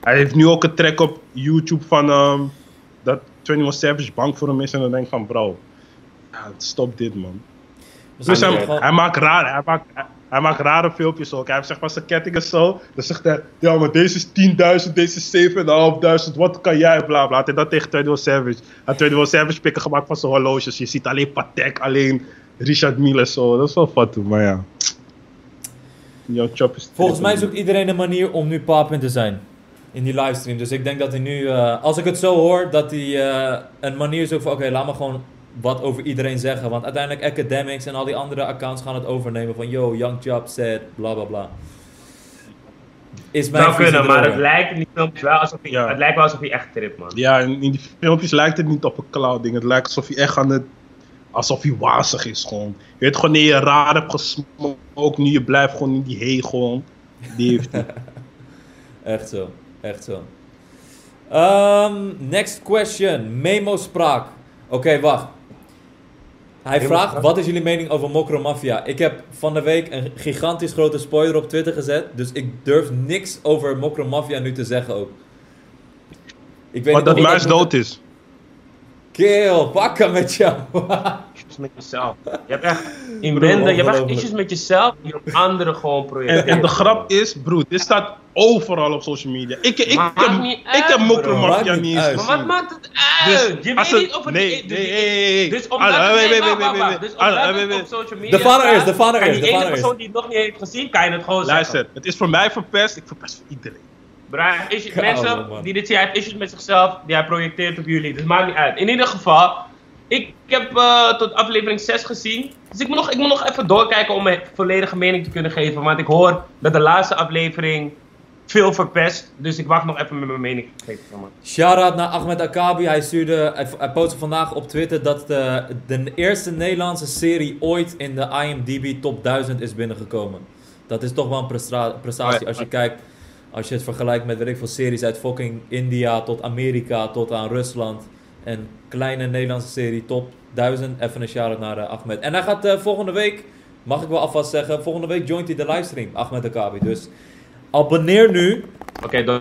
Hij heeft nu ook een track op YouTube van ehm, dat 21 Savage bang voor hem is. En dan denk ik van bro, stop dit man. Dus hij hij maakt raar, hij maakt, hij, maakt rare filmpjes ook. Hij heeft zeg maar zijn kettingen zo. Dan zegt hij, ja maar deze is 10.000, deze is 7.500. Wat kan jij, bla bla. En dat tegen 21 Savage. Heeft 21 Savage pikken gemaakt van zijn horloges. Je ziet alleen Patek, alleen Richard Mille zo. Dat is wel fat maar ja. Jouw chop is Volgens mij zoekt iedereen een manier om nu papin te zijn. In die livestream. Dus ik denk dat hij nu, eh, als ik het zo hoor, dat hij eh, een manier zoekt van oké, laat me gewoon wat over iedereen zeggen. Want uiteindelijk Academics en al die andere accounts gaan het overnemen van yo, Young Job said, bla bla bla. Is mijn zou visie kunnen, maar het lijkt in die filmpjes wel alsof hij, Ja. het lijkt wel alsof hij echt tript, man. Ja, in, in die filmpjes lijkt het niet op een cloud ding. Het lijkt alsof hij echt aan het... Alsof hij wazig is gewoon. Je weet gewoon, nee, je raar hebt gesmokt. Nu je blijft gewoon in die hee gewoon. Die heeft hij. Echt zo, echt zo. Ehm, next question. Memo spraak. Oké, wacht. Hij vraagt, wat is jullie mening over Mokro Mafia? Ik heb van de week een gigantisch grote spoiler op Twitter gezet. Dus ik durf niks over Mokro Mafia nu te zeggen ook. Ik weet Maar niet dat muis moet- dood is. Kill, pakken met jou. Issues met jezelf. Je hebt echt inwendig, je hebt echt issues met jezelf die op anderen gewoon projecteren. En, en de grap is, broer, dit staat overal op social media. Ik, ik, ik, Maakt heb, niet ik uit, heb bro. Mokro Maakt Mafia niet niet eens. Maar wat maakt het uit? je als weet het- niet of het... nee, dus, nee, nee, nee. Dus omdat het. Dus op social media De vader is, de vader is, die de ene vader is. persoon die het nog niet heeft gezien, kan je het gewoon Luister, zeggen. het is voor mij verpest. Ik verpest voor iedereen. Brian, issues, Koude, mensen man. die dit zien, hij heeft issues met zichzelf, die hij projecteert op jullie. Dus maakt niet uit. In ieder geval, ik heb eh, tot aflevering 6 gezien. Dus ik moet, nog, ik moet nog even doorkijken om mijn volledige mening te kunnen geven. Want ik hoor dat de laatste aflevering veel verpest. Dus ik wacht nog even met mijn mening te geven, man. Shout-out naar Ahmed Akabi. Hij, stuurde, hij, hij postte vandaag op Twitter dat de, de eerste Nederlandse serie ooit in de IMDb top 1000 is binnengekomen. Dat is toch wel een prestatie Oh als je kijkt, als je het vergelijkt met weet ik veel series uit fucking India tot Amerika tot aan Rusland. Een kleine Nederlandse serie top 1000. Even een shout-out naar eh, Ahmed. En hij gaat eh, volgende week, mag ik wel alvast zeggen, volgende week joint hij de livestream, Ahmed Akabi. Dus abonneer nu. Oké, dan.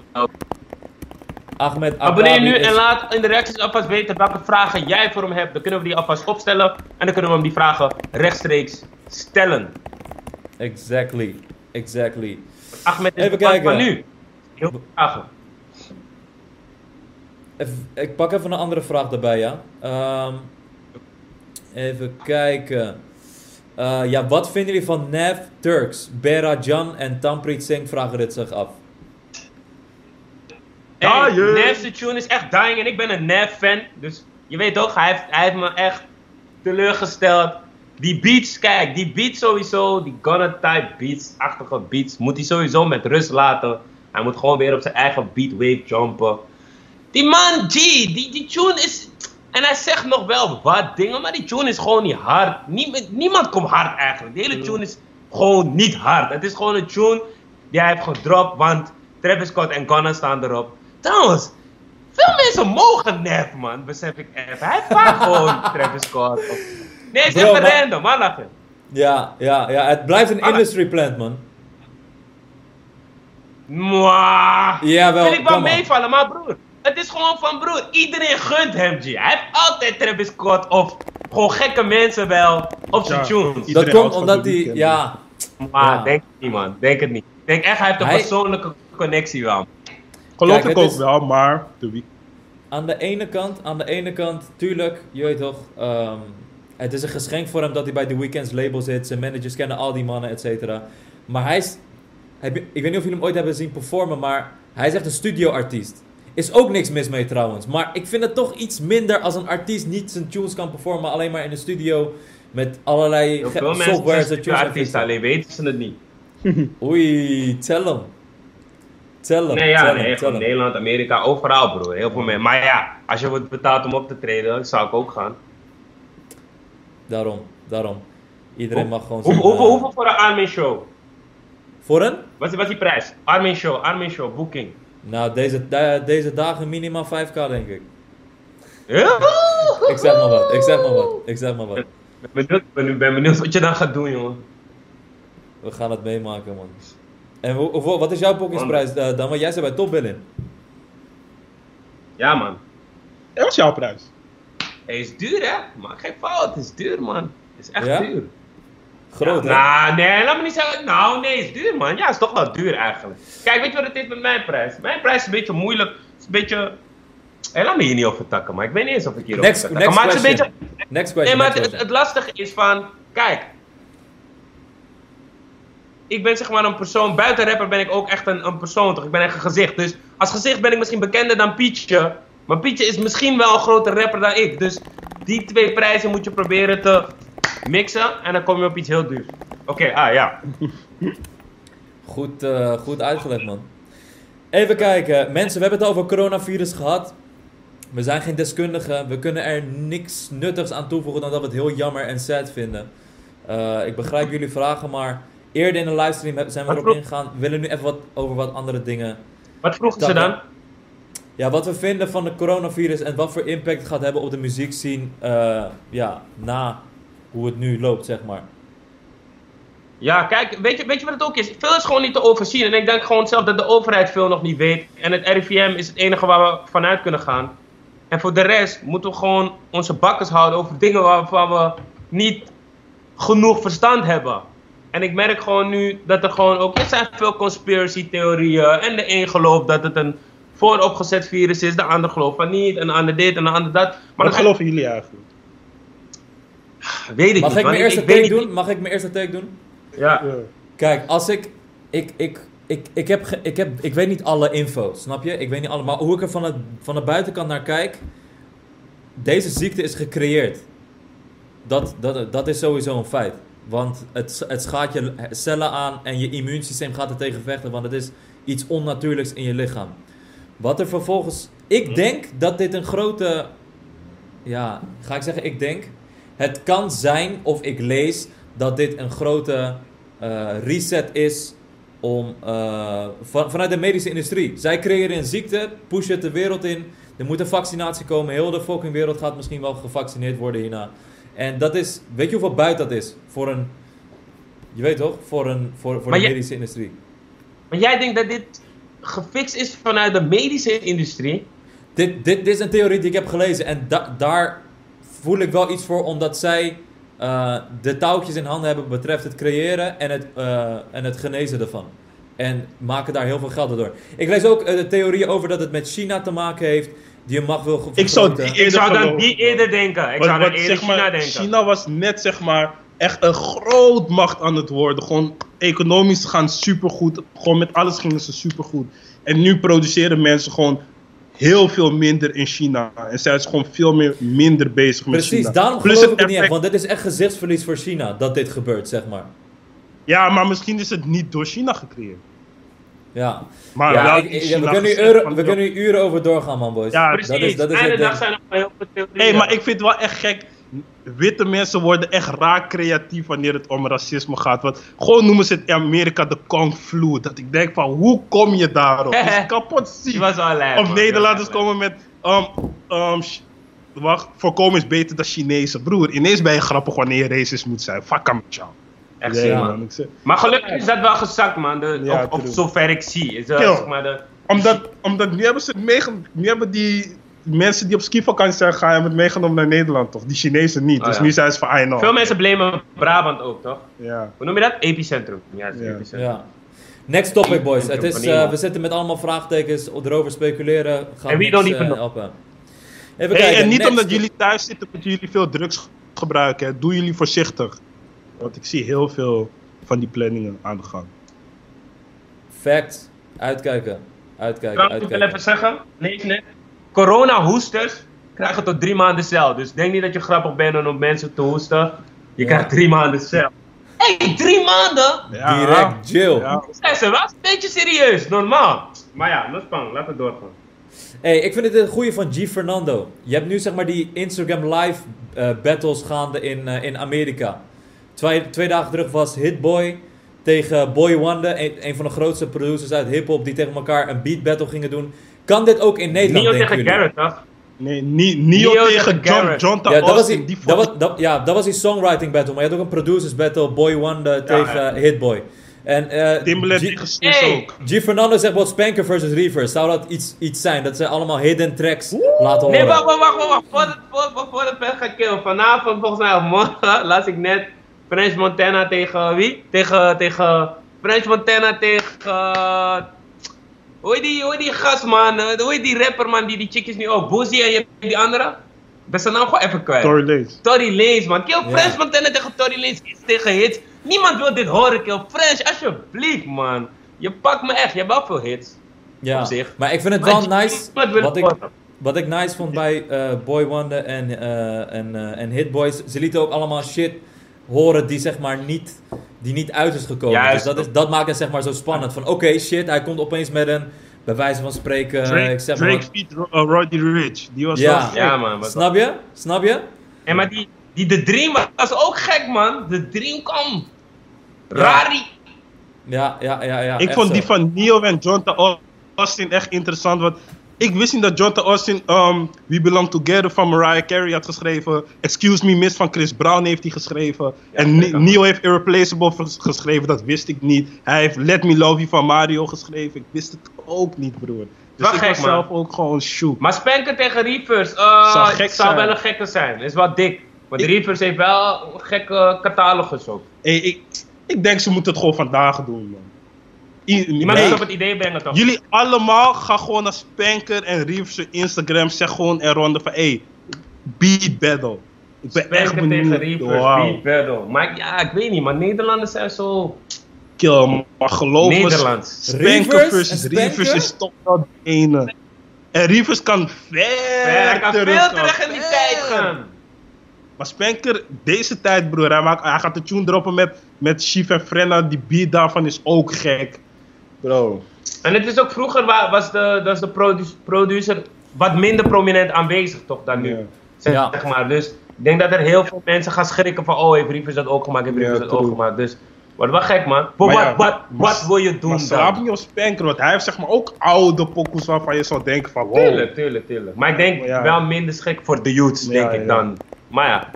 Ahmed Akabi Abonneer nu is- en laat in de reacties alvast weten welke vragen jij voor hem hebt. Dan kunnen we die alvast opstellen. En dan kunnen we hem die vragen rechtstreeks stellen. Exactly, exactly. Ahmed is Even kijken. van nu. Heel. Even- ik pak even een andere vraag erbij, ja. Ehm, even kijken. Eh, ja, wat vinden jullie van Nev Turks, Bera Jan en Tamprit Singh vragen dit zich af. Hey, Dying. Nev's tune is echt dying en ik ben een Nev fan. Dus je weet toch, hij heeft, hij heeft me echt teleurgesteld. Die beats, kijk, die beats sowieso, die Gunna type beats, achtige beats, moet hij sowieso met rust laten. Hij moet gewoon weer op zijn eigen beatwave jumpen. Die man, G, die, die tune is... En hij zegt nog wel wat dingen, maar die tune is gewoon niet hard. Niemand, niemand komt hard eigenlijk. De hele tune is gewoon niet hard. Het is gewoon een tune die hij heeft gedropt, want Travis Scott en Gunna staan erop. Trouwens, veel mensen mogen Nef, man, besef ik even. Hij vaak gewoon Travis Scott. Of... Nee, het is Bro, even maar- random, man, lachen. Ja, ja, ja, het blijft een Ah. industry plant, man. Mwah. Jawel, Vind ik wel meevallen, maar broer. Het is gewoon van broer. Iedereen gunt hem, G. Hij heeft altijd Travis Scott of gewoon gekke mensen wel op zijn Ja. tunes. Dat komt omdat hij, ja, Maar Ja. denk het niet, man. Denk het niet. Ik denk echt, hij heeft een Hij- persoonlijke connectie wel. Geloof Kijk, ik ook is- wel, maar aan de ene kant, aan de ene kant, tuurlijk, je weet toch, ehm, het is een geschenk voor hem dat hij bij The Weeknd's label zit. Zijn managers kennen al die mannen, et cetera. Maar hij is, heb ik weet niet of jullie hem ooit hebben zien performen, maar hij is echt een studioartiest. Is ook niks mis mee trouwens. Maar ik vind het toch iets minder als een artiest niet zijn tunes kan performen, alleen maar in een studio met allerlei ge- veel mensen software. fixen. alleen weten ze het niet. Oei, tell hem. Tell hem, Nee, ja, tell nee, gewoon. Nederland, Amerika, overal bro. Heel veel mensen. Maar ja, als je wordt betaald om op te treden, zou ik ook gaan. Daarom, daarom. Iedereen mag gewoon Hoe, zijn, hoeveel, eh, hoeveel voor een Armin show? Voor een? Wat is, wat is die prijs? Armin show, Armin show, booking. Nou, deze, deze dagen minimaal 5k denk ik. Ja? Ik zeg maar wat, ik zeg maar wat, ik zeg maar wat. Ik ben benieuwd, ben, ben benieuwd wat je dan gaat doen, jongen. We gaan het meemaken, man. En wat is jouw boekingsprijs eh, dan? Want jij zit bij Top Billing. Ja, man. Dat was jouw prijs. Het is duur, hè? Maak geen fout, het is duur, man. Het is echt Ja? duur. Groot, ja? Nou, nee, laat me niet zeggen. Nou, nee, het is duur, man. Ja, het is toch wel duur eigenlijk. Kijk, weet je wat het is met mijn prijs? Mijn prijs is een beetje moeilijk. Het is een beetje. Hé, laat me hier niet over takken, maar ik weet niet eens of ik hier Next, next. Maar het is een beetje. Next Nee, question. maar next het, het lastige is van. Kijk. Ik ben zeg maar een persoon. Buiten rapper ben ik ook echt een, een persoon, toch? Ik ben echt een gezicht. Dus als gezicht ben ik misschien bekender dan Pietje. Maar Pietje is misschien wel een grotere rapper dan ik. Dus die twee prijzen moet je proberen te mixen. En dan kom je op iets heel duurs. Oké, ah ja. Goed, eh, goed uitgelegd, man. Even kijken. Mensen, we hebben het over coronavirus gehad. We zijn geen deskundigen. We kunnen er niks nuttigs aan toevoegen dan dat we het heel jammer en sad vinden. Eh, ik begrijp jullie vragen, maar eerder in de livestream zijn we erop ingegaan. We willen nu even wat over wat andere dingen. Wat vroegen ze dan? Ja, wat we vinden van de coronavirus en wat voor impact het gaat hebben op de muziekscene. eh ja, na hoe het nu loopt, zeg maar. Ja, kijk, weet je, weet je wat het ook is? Veel is gewoon niet te overzien. En ik denk gewoon zelf dat de overheid veel nog niet weet. En het RIVM is het enige waar we vanuit kunnen gaan. En voor de rest moeten we gewoon onze bakkers houden over dingen waarvan we niet genoeg verstand hebben. En ik merk gewoon nu dat er gewoon ook... Er zijn veel conspiracy theorieën. En de een gelooft dat het een vooropgezet virus is. De ander gelooft van niet. En de ander dit en de ander dat. Maar Wat dat geloven jullie eigenlijk? weet ik Mag niet. ik mijn eerste take doen? Mag ik mijn eerste take doen? Ja. Ja. Kijk, als ik. Ik, ik, ik, ik, heb, ge- ik, heb, ik weet niet alle info, snap je? Ik weet niet alle. Maar hoe ik er van, het, van de buitenkant naar kijk. Deze ziekte is gecreëerd. Dat, dat, dat is sowieso een feit. Want het, het schaadt je cellen aan en je immuunsysteem gaat er tegen vechten, want het is iets onnatuurlijks in je lichaam. Wat er vervolgens. Ik denk dat dit een grote. Ja, ga ik zeggen, ik denk. Het kan zijn, of ik lees, dat dit een grote eh, reset is om, eh, van, vanuit de medische industrie. Zij creëren een ziekte, pushen het de wereld in. Er moet een vaccinatie komen. Heel de fucking wereld gaat misschien wel gevaccineerd worden hierna. En dat is, weet je hoeveel buiten dat is? Voor een, je weet toch? Voor, een, voor, voor Maar de medische industrie. Maar jij denkt dat dit gefixt is vanuit de medische industrie? Dit, dit, dit is een theorie die ik heb gelezen en da- daar voel ik wel iets voor, omdat zij eh, de touwtjes in handen hebben betreft het creëren en het, eh, en het genezen ervan. En maken daar heel veel geld door. Ik lees ook eh, de theorieën over dat het met China te maken heeft, die een macht wil Ik zou Ik zou dan die eerder denken. Ik zou dan eerder zeg maar, China denken. China was net zeg maar echt een groot macht aan het worden. Gewoon economisch gaan supergoed. Gewoon met alles gingen ze supergoed. En nu produceren mensen gewoon heel veel minder in China. En zijn ze gewoon veel meer minder bezig met Precies, China. daarom Plus geloof ik het niet echt, want dit is echt gezichtsverlies voor China, dat dit gebeurt, zeg maar. Ja, maar misschien is het niet door China gecreëerd. Ja, Maar ja ik- ik- we, kunnen uren, we kunnen uren over doorgaan, man, boys. Ja, Precies, dat is, dat is dag zijn er wel heel veel theorieën. Hé, maar ik vind het wel echt gek. Witte mensen worden echt raar creatief wanneer het om racisme gaat. Want gewoon noemen ze het in Amerika de Kung Flu. Dat ik denk van, hoe kom je daarop? Dat is kapot ziek. Was lijp, Of. Nederlanders komen met... Um, um, wacht, voorkomen is beter dan Chinezen. Broer, ineens ben je grappig wanneer je racist moet zijn. Fuck hem, ciao. Echt Ja. man. Maar gelukkig is dat wel gezakt, man. De, Ja, of, zover ik zie. Is, Kill. zeg maar de, Omdat, omdat nu hebben ze het. Nu hebben die mensen die op skivakantie zijn gegaan, hebben het meegenomen naar Nederland, toch? Die Chinezen niet. Oh, dus ja. nu zijn ze van, I know. Veel mensen blamen Brabant ook, toch? Ja. Hoe noem je dat? Epicentrum. Ja, het is Ja. epicentrum. Ja. Next topic, boys. Het is, eh, we zitten met allemaal vraagtekens erover speculeren. Gaat En don't eh, even know. helpen. Even Hey, kijken. en niet next. omdat jullie thuis zitten, moeten jullie veel drugs gebruiken. Hè. Doe jullie voorzichtig. Want ik zie heel veel van die planningen aan de gang. Fact. Uitkijken. Uitkijken, Kan ik wel uitkijken. even zeggen? Lees net. Corona-hoesters krijgen tot drie maanden cel. Dus denk niet dat je grappig bent om op mensen te hoesten. Je Ja. krijgt drie maanden cel. Hé, hey, drie maanden? Ja. Direct jail. Ja. Zijn ze wel een beetje serieus, normaal. Maar ja, dat is spannend. Laten we doorgaan. Hey, ik vind het een goede van G. Fernando. Je hebt nu zeg maar die Instagram live eh, battles gaande in, eh, in Amerika. Twee, twee dagen terug was Hitboy tegen Boy Wonder, een, een van de grootste producers uit hip-hop, die tegen elkaar een beat battle gingen doen. Kan dit ook in Nederland? Nio tegen jullie? Garrett, toch? Nee, Ni- Nio Nio tegen tegen John, Garrett. John Ja, dat was, die, die dat, vond was, dat, ja, dat was die songwriting battle, maar je had ook een producers battle, Boy Wonder tegen ja. eh, Hitboy. En, eh, Timbaland G- tegen Hey. ook. G. Fernando zegt wat Spanker versus Reavers. Zou dat iets, iets zijn? Dat ze allemaal hidden tracks laten horen? Nee, wacht, wacht, wacht, wacht. Voordat voor, voor, voor het pen gaat killen. Vanavond, volgens mij, of morgen, las ik net French Montana tegen wie? Tegen, tegen, French Montana tegen, hoe die, hoe die gast, man? Hoe die rapper, man, die die chickies nu ook, Boozy en je hebt die andere? Ben zijn naam gewoon even kwijt. Tory Lanez. Tory Lanez, man. Kill Ja. French Montana tegen Tory Lanez, iets tegen hits. Niemand wil dit horen, Kill French, alsjeblieft, man. Je pakt me echt, je hebt wel veel hits. Ja, op zich. maar ik vind het Maar wel nice. Wat ik, wat ik nice vond bij eh, Boy Wonder en, eh en, eh, en Hitboys, ze lieten ook allemaal shit horen die zeg maar niet, die niet uit is gekomen. Juist. Dus dat, is, dat maakt het zeg maar zo spannend. Van oké, shit, hij komt opeens met een, bij wijze van spreken, Drake, Eh, ik zeg maar Drake Ro- uh, Roddy Rich. Die was Ja. wel. Ja, man. Snap je? Snap je? En maar die, die The Dream was ook gek, man. The Dream kwam. Rari. Ja, ja, ja. ja ik vond zo. die van Neo en Jonta Austin echt interessant. Want ik wist niet dat Jonta Austin um, We Belong Together van Mariah Carey had geschreven. Excuse Me Miss van Chris Brown heeft hij geschreven. en. Neo heeft Irreplaceable ges- geschreven. Dat wist ik niet. Hij heeft Let Me Love You van Mario geschreven. Ik wist het ook niet, broer. Dus Wel ik gek, zelf ook gewoon shook. Maar Spanker tegen Reavers, uh, Zou gek zou zijn. wel een gekke zijn. Is wel dik. Want Ik- Reavers heeft wel een gekke catalogus ook. Hey, ik, ik denk ze moeten het gewoon vandaag doen, man. I- Iemand hey, moet op het idee brengen toch? Jullie allemaal gaan gewoon naar Spanker en Reeves Instagram. Zeg gewoon eronder van, hey, beat battle. Ik ben echt Spanker benieuwd. tegen Reavers, Wauw. beat battle. Maar ja, ik weet niet, maar Nederlanders zijn zo Kill, maar geloof me, Nederlands. Spanker versus en Reeves is toch wel de ene. En Reeves kan ver Hij kan terug veel terug in die ver. tijd gaan. Maar Spanker, deze tijd broer, hij, maakt, hij gaat de tune droppen met, met Chief en Frenna. Die beat daarvan is ook gek. Bro. En het is ook vroeger wa- was de, was de produ- producer wat minder prominent aanwezig toch dan nu. Ja. Zeg, Ja. zeg maar. Dus ik denk dat er heel veel mensen gaan schrikken van oh, heeft Rievers dat ook gemaakt, heeft Ja, Rievers dat ook gemaakt. Dus wordt wel gek man. Maar wat, ja, wat, maar- wat wil je doen Maar dan? niet op Spanker, want hij heeft zeg maar ook oude pokoes waarvan je zou denken van wow. Tuurlijk, tuurlijk, tuurlijk. Maar ik denk Maar ja. wel minder schrik voor de youths, denk Ja, ik ja. dan. Maar ja,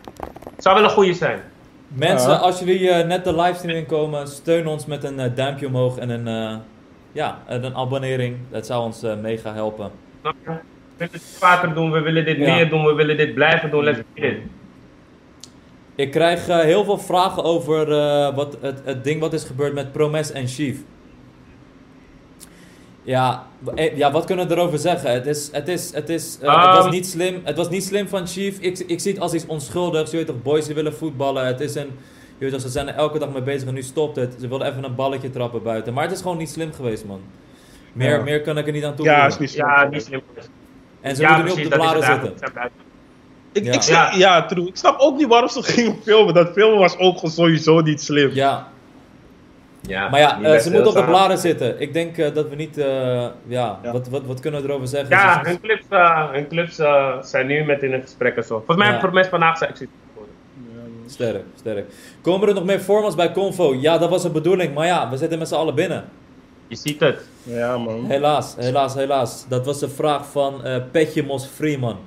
het zou wel een goede zijn. Mensen, Ja. als jullie eh, net de livestream inkomen, steun ons met een eh, duimpje omhoog en een, eh, ja, en een abonnering. Dat zou ons eh, mega helpen. We willen dit vaker doen, we willen dit Ja. meer doen, we willen dit blijven doen. Let's do it. Ik krijg eh, heel veel vragen over eh, wat, het, het ding wat is gebeurd met Promes en Chief. Ja, eh, ja, wat kunnen we erover zeggen? Het, is, het, is, het, is, eh, het, was Um. niet slim, het was niet slim van Chief. Ik, ik zie het als iets onschuldigs. Je weet toch, boys die willen voetballen. Het is een, je weet ze zijn er elke dag mee bezig en nu stopt het. Ze wilden even een balletje trappen buiten. Maar het is gewoon niet slim geweest, man. Meer, Ja. meer kan ik er niet aan toevoegen. Ja, is niet slim. Ja, niet slim. En ze ja, moeten nu op de bladen het zitten. Ik, Ja. ik snap, ja. true. Ik snap ook niet waarom ze gingen filmen. Dat filmen was ook gewoon sowieso niet slim. Ja, Ja, maar ja, eh, ze moeten op de bladen zitten. Ik denk eh, dat we niet, eh, ja, Ja. Wat, wat, wat kunnen we erover zeggen? Ja, hun clubs, eh, hun clubs eh, zijn nu met in een gesprek en zo. Volgens mij Ja. hebben Promes vandaag zijn exit geworden. Sterk, sterk. Komen er nog meer formats bij Convo? Ja, dat was de bedoeling, maar ja, we zitten met z'n allen binnen. Je ziet het. Ja, man. Helaas, helaas, helaas. Dat was de vraag van eh Petje Mos Freeman.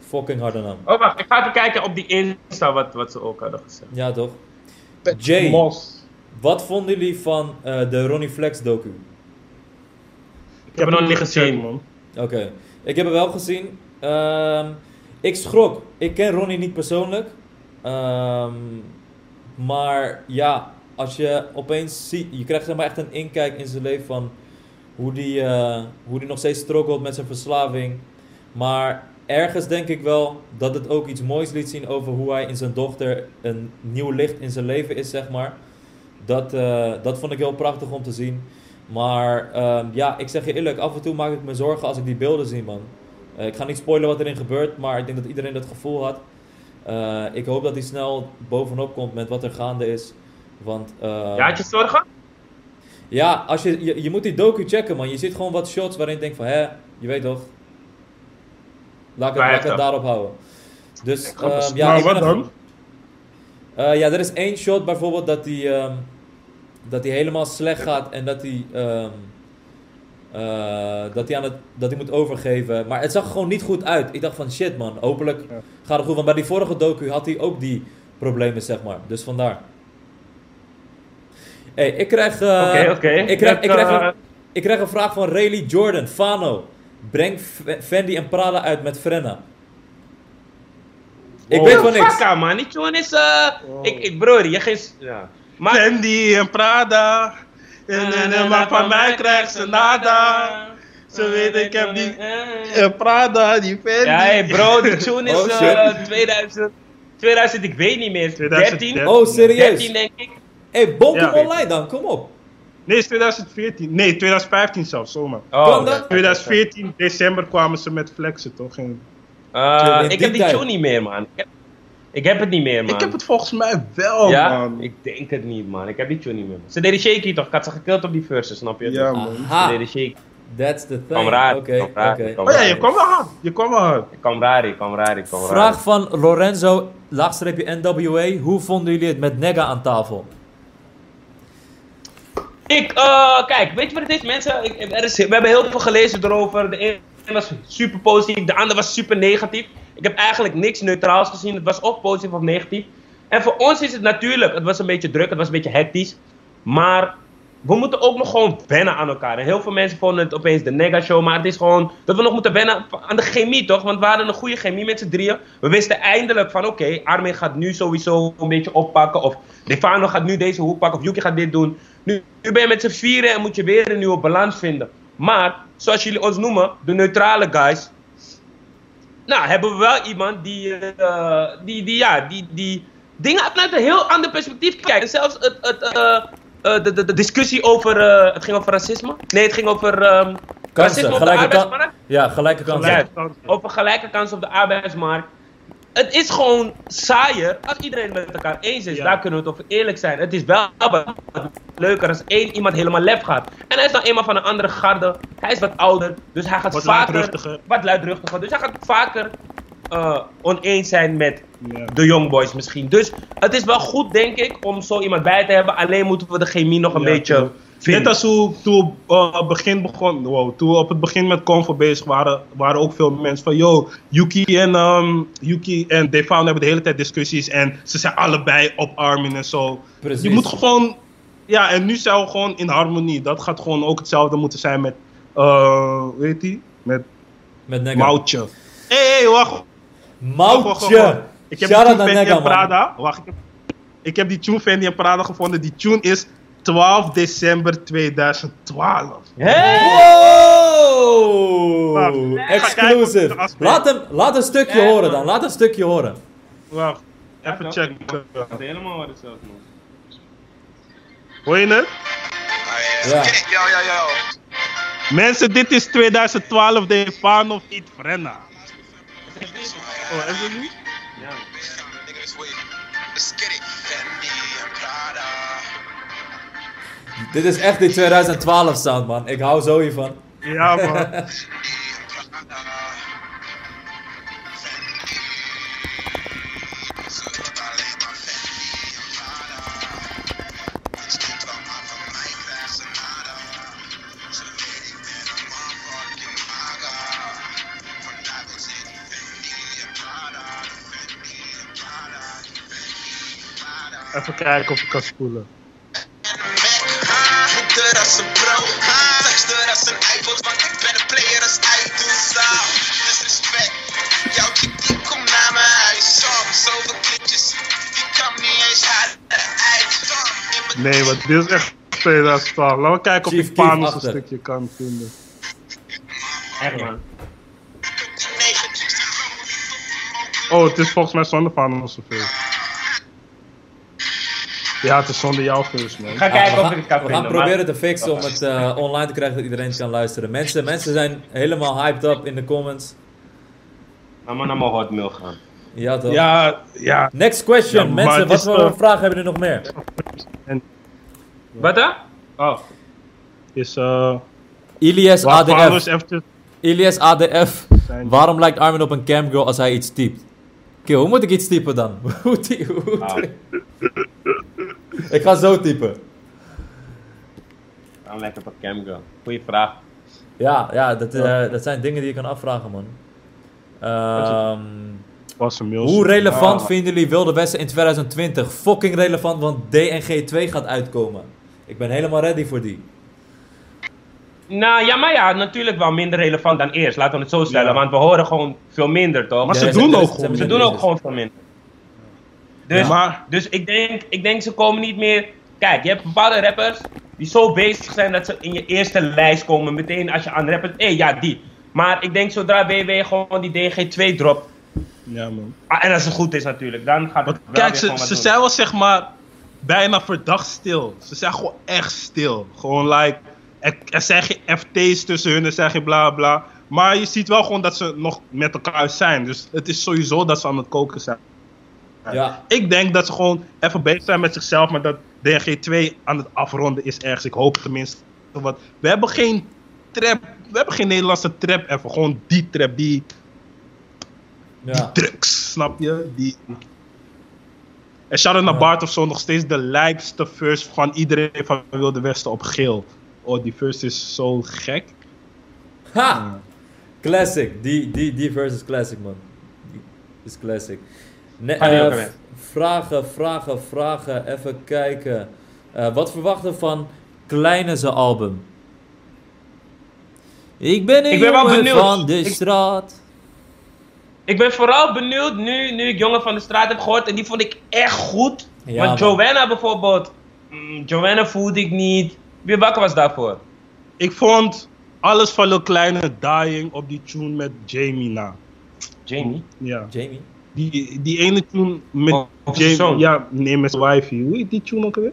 Fucking harde naam. Oh, wacht, ik ga even kijken op die Insta wat, wat ze ook hadden gezegd. Ja, toch? Pet Jay. Mos. Wat vonden jullie van eh, de Ronnie Flex docu? Ik heb het nog niet gezien. man. Oké, ik heb het wel gezien. Ehm, ik schrok. Ik ken Ronnie niet persoonlijk. Ehm, maar ja, als je opeens ziet, je krijgt zeg maar echt een inkijk in zijn leven van hoe die, eh, hoe die nog steeds struggelt met zijn verslaving. Maar ergens denk ik wel dat het ook iets moois liet zien over hoe hij in zijn dochter een nieuw licht in zijn leven is, zeg maar. Dat, eh, dat vond ik heel prachtig om te zien. Maar ehm, ja, ik zeg je eerlijk, af en toe maak ik me zorgen als ik die beelden zie, man. Eh, ik ga niet spoilen wat erin gebeurt, maar ik denk dat iedereen dat gevoel had. Eh, ik hoop dat hij snel bovenop komt met wat er gaande is. Want eh, Ja, had je zorgen? ja, als je, je, je moet die docu checken, man. Je ziet gewoon wat shots waarin je denkt van, hè, je weet toch. Laat ik het, laat ik daarop houden. Dus, ehm, bes- ja, maar wat er- dan? eh, ja, er is één shot bijvoorbeeld dat hij ehm, dat hij helemaal slecht gaat en dat hij ehm, eh, dat hij aan het dat hij moet overgeven. Maar het zag gewoon niet goed uit. Ik dacht van shit man, hopelijk Ja. gaat het goed. Want bij die vorige docu had hij ook die problemen zeg maar. Dus vandaar. Hey, ik krijg, eh, Oké, oké. ik, krijg, ik, krijg eh, een, ik krijg een vraag van Rayleigh Jordan, Fano. Breng F- Fendi en Prada uit met Frenna. Ik Wow. weet van niks. Fuck, man. Die tune is... eh Wow. ik, ik, broer, je geen... Ja. Maar... Fendi en Prada. En, en, en, maar van mij krijgt ze nada. Ze weet ik heb die eh, Prada, die Fendi. Ja, hey bro, die tune is Oh, shit. eh 2000, 2000, ik weet niet meer. 2013. 13? Oh, serieus? 13 denk ik. hey, Bonkum Ja. online dan, kom op. Nee, is 2014. Nee, 2015 zelfs, zomaar. Oh, dat? 2014, december kwamen ze met flexen, toch? Ging- Eh, ik heb die tune niet meer, man. Ik heb, ik heb het niet meer, man. Ik heb het volgens mij wel, ja? man. Ik denk het niet, man. Ik heb die tune niet meer. man. Ze deden shaky toch? Ik had ze gekild op die verses, snap je? Ja, man. Ze Aha, deden shaky. that's the thing. Kwam raar. Oké, Oh ja, je kwam wel hard. Je kwam wel hard. Ik kwam raar, ik kwam raar, ik kwam raar. Vraag van Lorenzo, laagstreepje NWA. Hoe vonden jullie het met Nega aan tafel? Ik, eh, kijk, weet je wat het is, mensen? Ik, er is, we hebben heel veel gelezen erover. De ene was super positief, de andere was super negatief. Ik heb eigenlijk niks neutraals gezien. Het was of positief of negatief. En voor ons is het natuurlijk, het was een beetje druk, het was een beetje hectisch. Maar we moeten ook nog gewoon wennen aan elkaar. En heel veel mensen vonden het opeens de nega-show. Maar het is gewoon dat we nog moeten wennen aan de chemie, toch? Want we hadden een goede chemie met z'n drieën. We wisten eindelijk van, oké, Armin gaat nu sowieso een beetje oppakken. Of Defano gaat nu deze hoek pakken. Of Yuki gaat dit doen. Nu, nu ben je met z'n vieren en moet je weer een nieuwe balans vinden. Maar, zoals jullie ons noemen, de neutrale guys. Nou, hebben we wel iemand die, eh, die, die, ja, die, die dingen vanuit een heel ander perspectief kijkt. En zelfs het, het, eh, eh, de, de, de discussie over, het ging over racisme? Nee, het ging over ehm, Kansen, racisme op de gelijke arbeidsmarkt. Ja, gelijke kansen. Over gelijke kansen op de arbeidsmarkt. Het is gewoon saaier als iedereen het met elkaar eens is. Ja. Daar kunnen we het over eerlijk zijn. Het is wel leuker als één iemand helemaal lef gaat. En hij is dan eenmaal van een andere garde. Hij is wat ouder, dus hij gaat Wat vaker... luidruchtiger. Wat luidruchtiger. Dus hij gaat vaker eh, oneens zijn met Ja. de young boys misschien. Dus het is wel goed, denk ik, om zo iemand bij te hebben. Alleen moeten we de chemie nog een Ja, beetje. Net als hoe, toen, we, eh, op begin begon, wow, toen we op het begin met Convo bezig waren, waren ook veel mensen van, yo, Yuki en, ehm Yuki en Defaan hebben de hele tijd discussies en ze zijn allebei op Armin en zo. Precies. Je moet gewoon, ja, en nu zijn we gewoon in harmonie. Dat gaat gewoon ook hetzelfde moeten zijn met, eh weet je, met Met. Moutje. Hé, hey, hey, wacht. wacht, wacht, wacht, wacht. Moutje! Ik heb Shout die. Prada. Wacht, ik heb, ik heb die tune Fendi en Prada gevonden. Die tune is 12 december 2012. Hé! Wow! Exclusive. of het Laat, hem, laat een stukje Ja, horen man. dan. Laat een stukje horen. Wacht, even Ja, checken. helemaal wat hetzelfde, man. Hoor je het? Ja. Yo. Mensen, dit is 2012 de Fano Feet Frenna. Oh, is het niet? Ja. Niggas, wait. Let's get it. Dit is echt die 2012 sound, man. Ik hou zo hiervan. Ja, man. Even kijken of ik kan spoelen. Als een pro, deur als een iPod, want ik ben een player als I do zaal. Disrespect, jouw chick die komt naar mijn huis, soms zoveel klikjes, die kan niet eens haar uit. Nee, want dit is echt 2012. Laten we kijken of ik Panos een stukje kan vinden. Echt, man. Oh, het is volgens mij zonder Panos zoveel. Ja, het is zonder jouw first, man. Ik ga kijken we of gaan, ik het kan we vinden. gaan maar- proberen te fixen om het eh, online te krijgen dat iedereen kan luisteren. Mensen, mensen zijn helemaal hyped up in de comments. Laat maar naar mijn hotmail gaan. Ja toch? Ja, ja. Next question. Ja, mensen, wat voor eh, vragen hebben jullie nog meer? Wat dan? Oh. Is, eh... Ilias ADF. Ilias ADF. zijn. Waarom lijkt Armin op een camgirl als hij iets typt? Oké, hoe moet ik iets typen dan? Hoe Ah. ik ga zo typen. Dan lekker op camgirl. Goeie vraag. Ja, ja, dat, eh, dat zijn dingen die je kan afvragen, man. Ehm, Was een mail. hoe relevant Ah. vinden jullie Wilde Westen in 2020? Fucking relevant, want DNG 2 gaat uitkomen. Ik ben helemaal ready voor die. Nou ja, maar ja, natuurlijk wel minder relevant dan eerst. Laten we het zo stellen. Ja. Want we horen gewoon veel minder, toch? Maar Ja, ze doen ook gewoon. Ze doen ook gewoon veel minder. Dus, Maar, dus ik, denk, ik denk ze komen niet meer. Kijk, je hebt bepaalde rappers die zo bezig zijn dat ze in je eerste lijst komen. Meteen als je aan rappers. Hé, ja, die. Maar ik denk zodra WW gewoon die DG2 dropt. ja man. ah, en als het goed is natuurlijk, dan gaat het. Wel kijk, weer ze, ze zijn wel zeg maar bijna verdacht stil. Ze zijn gewoon echt stil. Gewoon like, er, er zijn geen FT's tussen hun, er zijn geen bla bla. Maar je ziet wel gewoon dat ze nog met elkaar zijn. Dus het is sowieso dat ze aan het koken zijn. Ja, Ik denk dat ze gewoon even bezig zijn met zichzelf, maar dat DNG2 aan het afronden is ergens. Ik hoop tenminste wat. We hebben geen trap, we hebben geen Nederlandse trap even. Gewoon die trap, die, ja. drugs, snap je? Die... En shout-out naar Ja. Bart of zo, nog steeds de lijpste verse van iedereen van Wilde Westen op geel. Oh, die verse is zo gek. Ha! Classic. Die, die, die verse is classic, man. Die is classic. Ne- Ga die eh, ook weer. vragen, vragen, vragen. Even kijken. Eh, wat verwachten we van Kleine zijn album? Ik ben een Ik ben jongen benieuwd. van de Ik- straat. Ik ben vooral benieuwd nu, nu ik Jongen van de Straat heb gehoord. En die vond ik echt goed. Ja, Want man. Joanna bijvoorbeeld. mm, Joanna voelde ik niet. Wie bakken was daarvoor? Ik vond alles van Lil Kleine dying op die tune met Jamie na. Jamie. Ja. Jamie? Die, die ene tune met Oh, zoon. Ja, nee, met wifey. Hoe heet die tune ook alweer?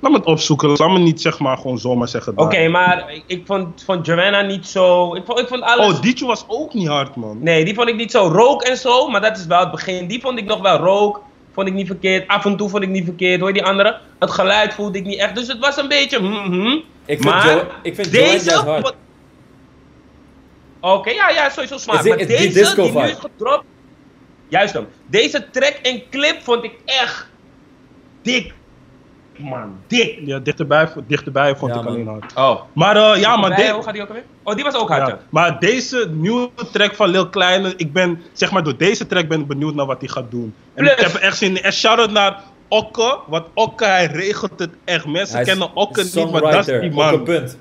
Laat me het opzoeken. Laat me niet zeg maar gewoon zomaar zeggen. Oké, maar ik, ik vond, vond Joanna niet zo. Ik vond, ik vond alles. Oh, Dietje was ook niet hard, man. Nee, die vond ik niet zo. Rook en zo, maar dat is wel het begin. Die vond ik nog wel rook. Vond ik niet verkeerd. Af en toe vond ik niet verkeerd. Hoor je die andere? Het geluid voelde ik niet echt. Dus het was een beetje. mhm. Ik vind, maar Jo- ik vind deze. juist hard. wat- Oké, ja, ja, sowieso die- maar is die deze disco die nu is gedropt. Juist hem. Deze track en clip vond ik echt dik. Man, dik. Ja, dichterbij, dichterbij vond Ja, ik man. alleen hard. Oh. Maar eh, ja, maar hoe gaat die ook alweer? Oh, die was ook hard. Ja, maar deze nieuwe track van Lil Kleine, ik ben, zeg maar, door deze track ben ik benieuwd naar wat hij gaat doen. En Plus- ik heb echt zin in. En shout-out naar Okke, want Okke, hij regelt het echt. Mensen Hij kennen Okke niet, maar dat is die man. punt.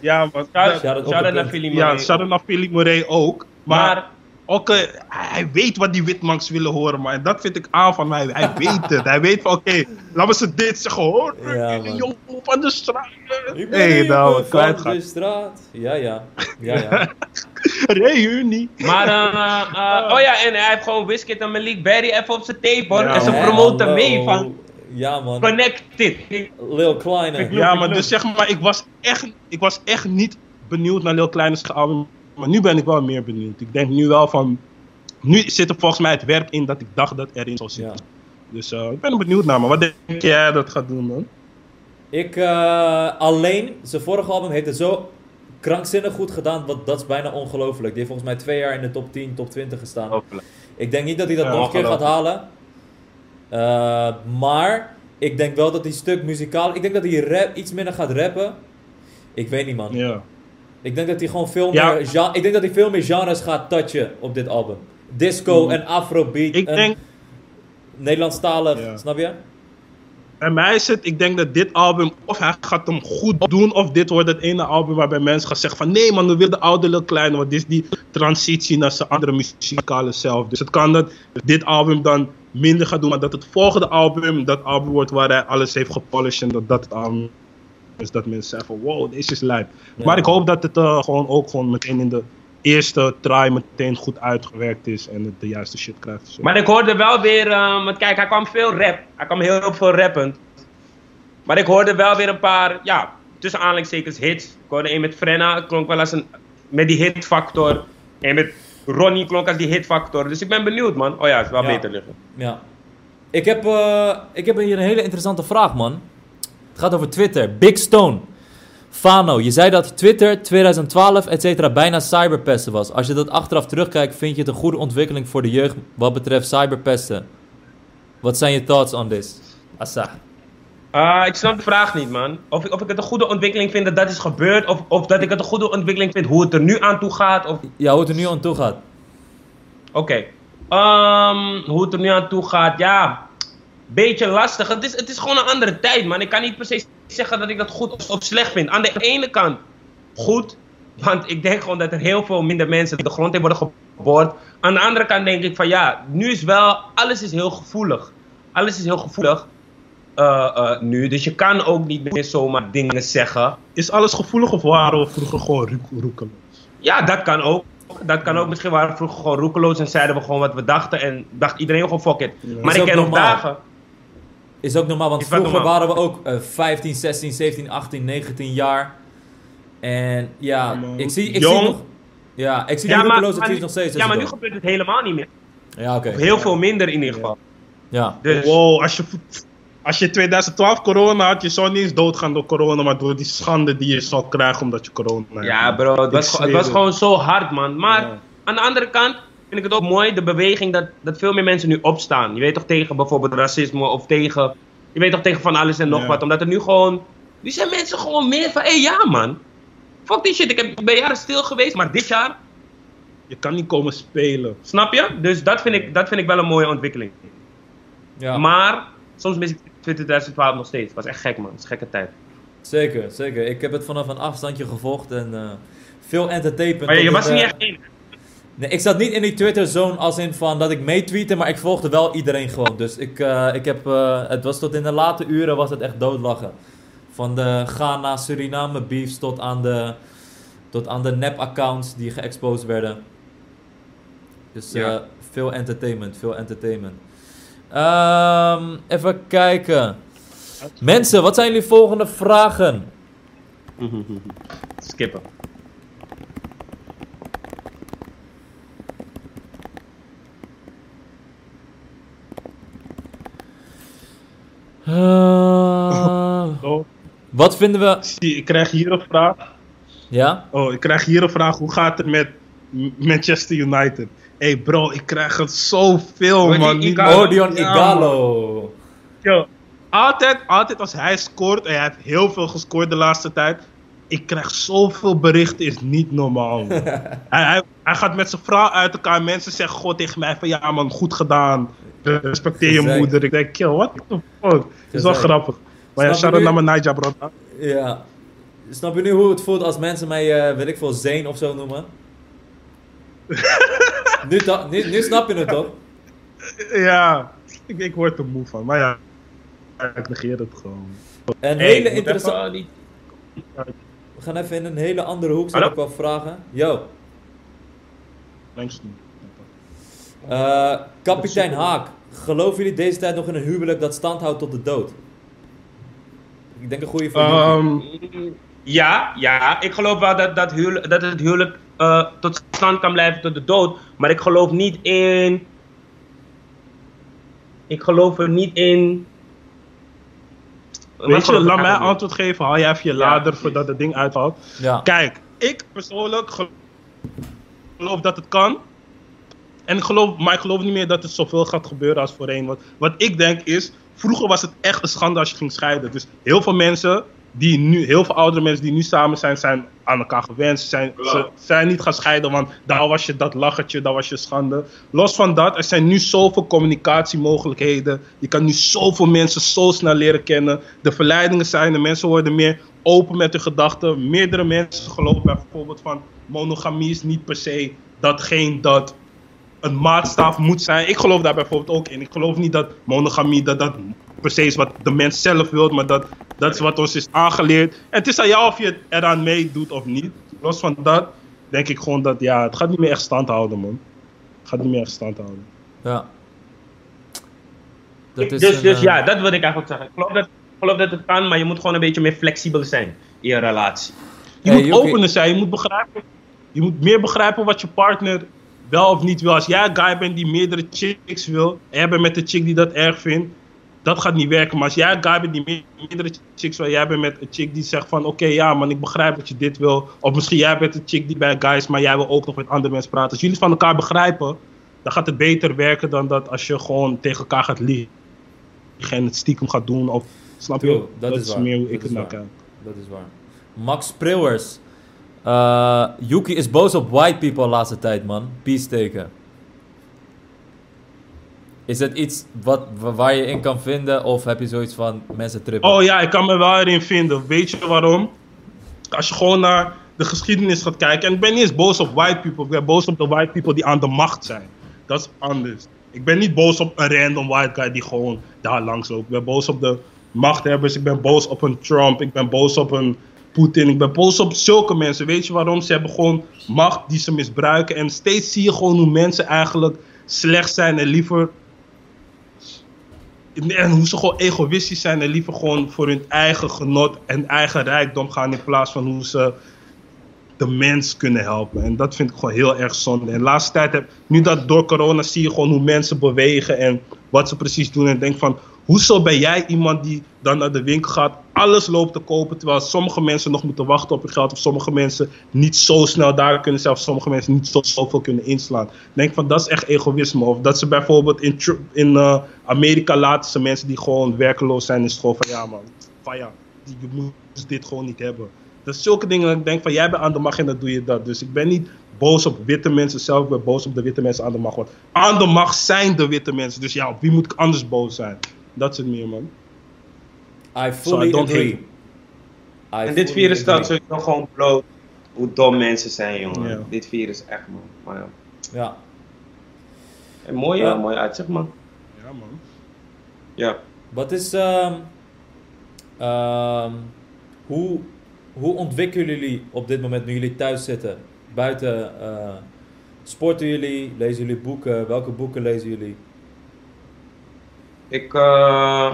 Ja, maar, Shout-out de naar. Philly ja, Moray. shout-out naar Philly Moray ook. Maar, Maar Okke, hij weet wat die witmanks willen horen, maar en dat vind ik aan van mij. Hij weet het. Hij weet van, oké, laten we ze dit zeggen, hoor. Ja, jongen van de straat. Ik ben Hé, hier nou, van de gaat. straat. Ja, ja. Ja, ja. Reunie. Maar, eh, eh, oh ja, en hij heeft gewoon Wizkid en Malik Berry even op zijn tape hoor. Ja, en ze promoten mee van Ja, man. Connected. Lil Kleine. Ja, maar dus zeg maar, ik was echt, ik was echt niet benieuwd naar Lil Kleine's album. Maar nu ben ik wel meer benieuwd. Ik denk nu wel van, nu zit er volgens mij het werk in dat ik dacht dat erin zou Ja. zitten. Dus eh, ik ben er benieuwd naar, maar wat denk jij dat gaat doen, man? Ik, eh, alleen, zijn vorige album heeft het zo krankzinnig goed gedaan, wat, dat is bijna ongelooflijk. Die heeft volgens mij twee jaar in de top 10, top 20 gestaan. Hopelijk. Ik denk niet dat hij dat Ja, nog een keer gaat halen. Eh, maar, ik denk wel dat hij stuk muzikaal, ik denk dat hij rap, iets minder gaat rappen. Ik weet niet, man. Ja. Ik denk dat hij gewoon veel Ja. meer, gen- ik denk dat hij veel meer genres gaat touchen op dit album. Disco Mhm. en afrobeat Ik en denk, Nederlandstalig, Ja. snap je? bij mij is het, ik denk dat dit album, of hij gaat hem goed doen, of dit wordt het ene album waarbij mensen gaan zeggen van, nee man, we willen de oude Lil Kleine, want dit is die transitie naar zijn andere muzikale zelf. Dus het kan dat dit album dan minder gaat doen, maar dat het volgende album, dat album wordt waar hij alles heeft gepolished en dat dat het album is dat mensen zeggen van, wow, deze is lijp. Ja. Maar ik hoop dat het eh, gewoon ook gewoon meteen in de eerste try meteen goed uitgewerkt is en het de juiste shit krijgt. Zo. Maar ik hoorde wel weer, ehm, want kijk, hij kwam veel rap. Hij kwam heel veel rappend. Maar ik hoorde wel weer een paar, ja, tussen aanhalingstekens hits. Ik hoorde een met Frenna, klonk wel als een, met die hitfactor. En met Ronnie klonk als die hitfactor. Dus ik ben benieuwd, man. Oh ja, het is wel Ja. beter liggen. Ja. Ik heb, eh, ik heb hier een hele interessante vraag, man. Het gaat over Twitter. Big Stone. Fano, je zei dat Twitter 2012, et cetera, bijna cyberpesten was. Als je dat achteraf terugkijkt, vind je het een goede ontwikkeling voor de jeugd wat betreft cyberpesten. Wat zijn je thoughts on this? Assa. Ah, ik snap de vraag niet, man. Of ik, of ik het een goede ontwikkeling vind dat dat is gebeurd. Of, of dat ik het een goede ontwikkeling vind hoe het er nu aan toe gaat. Of Ja, hoe het er nu aan toe gaat. Oké. Ehm, hoe het er nu aan toe gaat, ja. Beetje lastig. Het is, het is gewoon een andere tijd, man. Ik kan niet per se zeggen dat ik dat goed of, slecht vind. Aan de ene kant goed, want ik denk gewoon dat er heel veel minder mensen de grond in worden geboord. Aan de andere kant denk ik van ja, nu is wel, alles is heel gevoelig. Alles is heel gevoelig eh, eh, nu, dus je kan ook niet meer zomaar dingen zeggen. Is alles gevoelig of waren we vroeger gewoon roek- roekeloos? Ja, dat kan ook. Dat kan ook. Misschien waren we vroeger gewoon roekeloos en zeiden we gewoon wat we dachten. En dacht iedereen gewoon fuck it. Maar ik ken nog dagen. Is ook normaal, want vroeger normaal. waren we ook eh, 15, 16, 17, 18, 19 jaar. En ja, man. ik zie, ik Jong. zie nog... Ja, ik zie Ja, de maar, nu- nog steeds. ja, maar nu gebeurt het helemaal niet meer. Ja, oké. Heel veel minder in ieder geval. Ja. Dus, Wow, als je, als je 2012 corona had, je zou niet eens doodgaan door corona, maar door die schande die je zou krijgen omdat je corona hebt. ja, bro, het was, gewoon- het zweer was het. gewoon zo hard, man. Maar Ja. aan de andere kant vind ik het ook mooi, de beweging, dat, dat veel meer mensen nu opstaan. Je weet toch tegen bijvoorbeeld racisme of tegen. Je weet toch tegen van alles en nog Ja. wat. Omdat er nu gewoon. Nu zijn mensen gewoon meer van, hé hey, ja, man. Fuck die shit, ik, heb, ben jaren stil geweest, maar dit jaar, Je kan niet komen spelen. snap je? Dus dat vind ik, dat vind ik wel een mooie ontwikkeling. ja. Maar soms mis ik 2012 nog steeds. Het was echt gek, man. Het is een gekke tijd. Zeker, zeker. Ik heb het vanaf een afstandje gevolgd en eh, veel entertainment. Maar je, je was er niet eh, echt in. Nee, ik zat niet in die Twitter-zone als in van dat ik meetweette, maar ik volgde wel iedereen gewoon. Dus ik, eh, ik heb, eh, het was tot in de late uren was het echt doodlachen. Van de Ghana, Suriname beefs tot aan de, tot aan de nep-accounts die geëxposed werden. Dus eh, Ja. veel entertainment, veel entertainment. Ehm, even kijken. Mensen, wat zijn jullie volgende vragen? Skippen. Eh, Oh, wat vinden we... zie, ik krijg hier een vraag. Ja? Oh, ik krijg hier een vraag. Hoe gaat het met Manchester United? hey bro, ik krijg het zoveel, die man. Odion Ja, Igalo. Yo, altijd, altijd als hij scoort, en hij heeft heel veel gescoord de laatste tijd. Ik krijg zoveel berichten, is niet normaal. hij, hij, hij gaat met zijn vrouw uit elkaar. en Mensen zeggen gewoon tegen mij van ja man, goed gedaan. Respecteer je moeder. Ik denk, kill, what the fuck? is wel grappig. Maar ja, Snap je shout out nu? naar mijn Naija, bro. Ja. Snap je nu hoe het voelt als mensen mij, eh weet ik veel, Zane of zo noemen? nu, nu, nu snap je het toch? Ja, ik, ik word er moe van. Maar ja, ik negeer het gewoon. Een Hey, hele interessante... We gaan even in een hele andere hoek, Hallo? ik wel vragen. Yo, Thanks. eh, kapitein Haak. Geloven jullie deze tijd nog in een huwelijk dat stand houdt tot de dood? Ik denk een goede voor jullie. Ehm, Ja, ja, ik geloof wel dat, dat, huwelijk, dat het huwelijk eh, tot stand kan blijven tot de dood. Maar ik geloof niet in. Ik geloof er niet in. Weet je, laat mij antwoord geven. Haal jij even je Ja, lader voordat het ding uitvalt. Ja. Kijk, ik persoonlijk gel- geloof dat het kan. En ik geloof, maar ik geloof niet meer dat het zoveel gaat gebeuren als voorheen. Want wat ik denk is, vroeger was het echt een schande als je ging scheiden. Dus heel veel mensen, die nu, heel veel oudere mensen die nu samen zijn, zijn aan elkaar gewend. Ze zijn, ze zijn niet gaan scheiden, want daar was je dat lachertje, daar was je schande. Los van dat, er zijn nu zoveel communicatiemogelijkheden. Je kan nu zoveel mensen zo snel leren kennen. De verleidingen zijn, de mensen worden meer open met hun gedachten. Meerdere mensen geloven bijvoorbeeld van monogamie is niet per se datgene dat een maatstaf moet zijn. Ik geloof daar bijvoorbeeld ook in. Ik geloof niet dat monogamie dat dat per se is wat de mens zelf wil, maar dat, dat is wat ons is aangeleerd. En het is aan jou of je het eraan meedoet of niet. Los van dat denk ik gewoon dat ja, het gaat niet meer echt stand houden, man. Het gaat niet meer echt stand houden. Ja. Dat is dus een, dus eh, ja, dat wil ik eigenlijk zeggen. Ik geloof, dat, ik geloof dat het kan, maar je moet gewoon een beetje meer flexibel zijn in je relatie. Je Hey, moet Yuki. opener zijn, je moet begrijpen. Je moet meer begrijpen wat je partner wel of niet wil. Als jij een guy bent die meerdere chicks wil, en jij bent met een chick die dat erg vindt, dat gaat niet werken. Maar als jij een guy bent die me- meerdere chicks wil, jij bent met een chick die zegt van, oké ja man, ik begrijp dat je dit wil. Of misschien jij bent een chick die bij guys, maar jij wil ook nog met andere mensen praten. Als jullie het van elkaar begrijpen, dan gaat het beter werken dan dat als je gewoon tegen elkaar gaat liegen en het stiekem gaat doen. Of, snap je? Dat is waar. meer hoe Dat ik het naar kijk. Dat is waar. Max Prewers. Eh, Yuki is boos op white people laatste tijd, man. Peace teken. Is dat iets wat, wa- waar je in kan vinden? Of heb je zoiets van mensen trippen? Oh ja, ik kan me wel erin vinden. Weet je waarom? Als je gewoon naar de geschiedenis gaat kijken. En ik ben niet eens boos op white people. Ik ben boos op de white people die aan de macht zijn. Dat is anders. Ik ben niet boos op een random white guy die gewoon daar langs loopt. Ik ben boos op de machthebbers. Ik ben boos op een Trump. Ik ben boos op een Poetin. Ik ben boos op zulke mensen. Weet je waarom? Ze hebben gewoon macht die ze misbruiken. En steeds zie je gewoon hoe mensen eigenlijk slecht zijn en liever en hoe ze gewoon egoïstisch zijn en liever gewoon voor hun eigen genot en eigen rijkdom gaan in plaats van hoe ze de mens kunnen helpen. En dat vind ik gewoon heel erg zonde. En de laatste tijd heb nu dat door corona zie je gewoon hoe mensen bewegen en wat ze precies doen. En denk van, hoezo ben jij iemand die dan naar de winkel gaat, alles loopt te kopen, terwijl sommige mensen nog moeten wachten op hun geld, of sommige mensen niet zo snel daar kunnen, zelfs sommige mensen niet zo, zoveel kunnen inslaan. Denk van, dat is echt egoïsme. Of dat ze bijvoorbeeld in, in eh, Amerika laten ze mensen die gewoon werkeloos zijn in school van, ja man, van ja, je moet dit gewoon niet hebben. Dat is zulke dingen dat ik denk van, jij bent aan de macht en dan doe je dat. Dus ik ben niet boos op witte mensen zelf, ik ben boos op de witte mensen aan de macht. Want aan de macht zijn de witte mensen, dus ja, op wie moet ik anders boos zijn? Dat is het meer, man. I fully I agree. I En dit virus staat sowieso gewoon bloot hoe dom mensen zijn, jongen. Dit virus echt, man. Maar ja. Ja. En mooi, Ja. eh, mooi uitzicht, man. Ja, man. Ja. Wat is... ehm, ehm, hoe, hoe ontwikkelen jullie op dit moment nu jullie thuis zitten? Buiten... eh, sporten jullie? Lezen jullie boeken? Welke boeken lezen jullie? Ik, eh,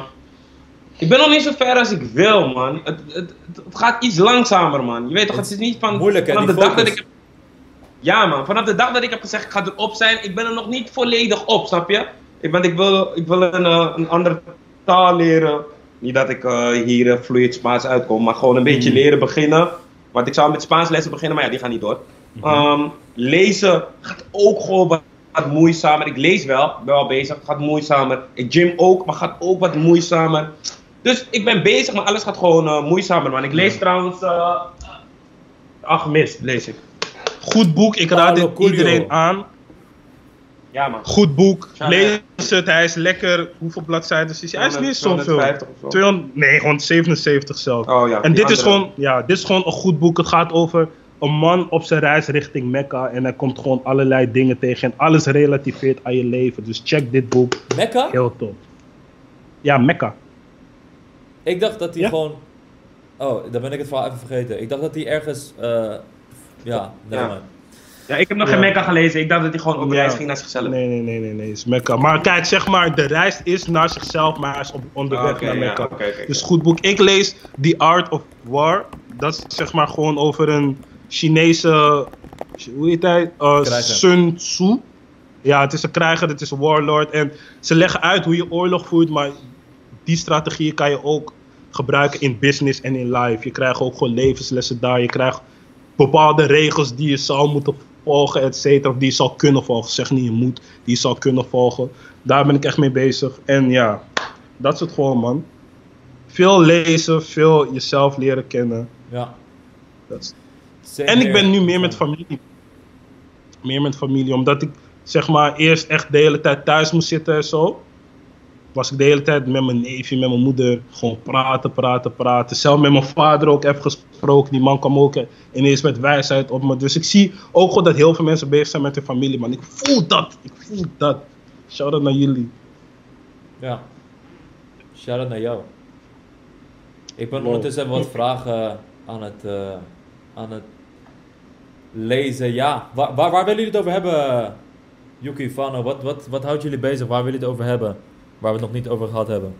Ik ben nog niet zo ver als ik wil, man. Het, het, het, gaat iets langzamer, man. Je weet toch, het is niet van... Moeilijk, hè, vanaf die de dag dat ik... Ja, man. Vanaf de dag dat ik heb gezegd, ik ga erop zijn, ik ben er nog niet volledig op, snap je? Ik, want ik wil, ik wil een, eh, een andere taal leren. Niet dat ik eh, hier eh, vloeiend Spaans uitkom, maar gewoon een beetje Mhm. leren beginnen. Want ik zou met Spaans lessen beginnen, maar ja, die gaan niet door. Mhm. Ehm, lezen gaat ook gewoon wat moeizamer. Ik lees wel, ben wel bezig, gaat moeizamer. Ik gym ook, maar gaat ook wat moeizamer. Dus ik ben bezig, maar alles gaat gewoon eh, moeizamer, man. Ik lees trouwens... eh Alchemist, lees ik. Goed boek, ik raad Coelho. iedereen aan. Ja, man. Goed boek, Ja, lees het, hij is lekker. Hoeveel bladzijden is hij? Hij is niet zoveel. 250 of zo. 200, nee, gewoon 77 zelf. Oh ja. en dit is, gewoon, ja, dit is gewoon een goed boek. Het gaat over een man op zijn reis richting Mekka. En hij komt gewoon allerlei dingen tegen. En alles relativeert aan je leven. Dus check dit boek. Mekka? Heel top. Ja, Mekka. Ik dacht dat hij Ja? gewoon... Oh, dan ben ik het verhaal even vergeten. Ik dacht dat hij ergens... eh ja, nevermind. Ja, ik heb nog Ja. geen Mekka gelezen. Ik dacht dat hij gewoon op Ja. reis ging naar zichzelf. Nee, nee, nee, nee, nee. Het is Mekka. Maar kijk, zeg maar, de reis is naar zichzelf, maar hij is op onderweg Ah, naar ja, Mekka. oké, oké, Dus goed boek. Ik lees The Art of War. Dat is zeg maar gewoon over een Chinese, hoe heet hij? Uh, Krijger. Sun Tzu. Ja, het is een krijger, het is een warlord. En ze leggen uit hoe je oorlog voert, maar die strategieën kan je ook gebruiken in business en in life. Je krijgt ook gewoon levenslessen daar. Je krijgt bepaalde regels die je zou moeten volgen, et cetera. Of die je zou kunnen volgen. Zeg niet je moet, die je zou kunnen volgen. Daar ben ik echt mee bezig. En ja, dat is het gewoon, man. Veel lezen, veel jezelf leren kennen. Ja. Dat is- Same En ik ben nu meer met familie. Meer met familie, omdat ik zeg maar eerst echt de hele tijd thuis moest zitten en zo. Was ik de hele tijd met mijn neefje, met mijn moeder. Gewoon praten, praten, praten. Zelf met mijn vader ook even gesproken. Die man kwam ook ineens met wijsheid op me. Dus ik zie ook gewoon dat heel veel mensen bezig zijn met hun familie. Man, ik voel dat. Ik voel dat. Shout out naar jullie. Ja. Shout-out naar jou. Ik ben Wow. ondertussen wat vragen aan het, eh, aan het lezen. Ja, waar, waar, waar willen jullie het over hebben, Yuki, Fano? Wat, wat, wat houdt jullie bezig? Waar willen jullie het over hebben? Waar we het nog niet over gehad hebben.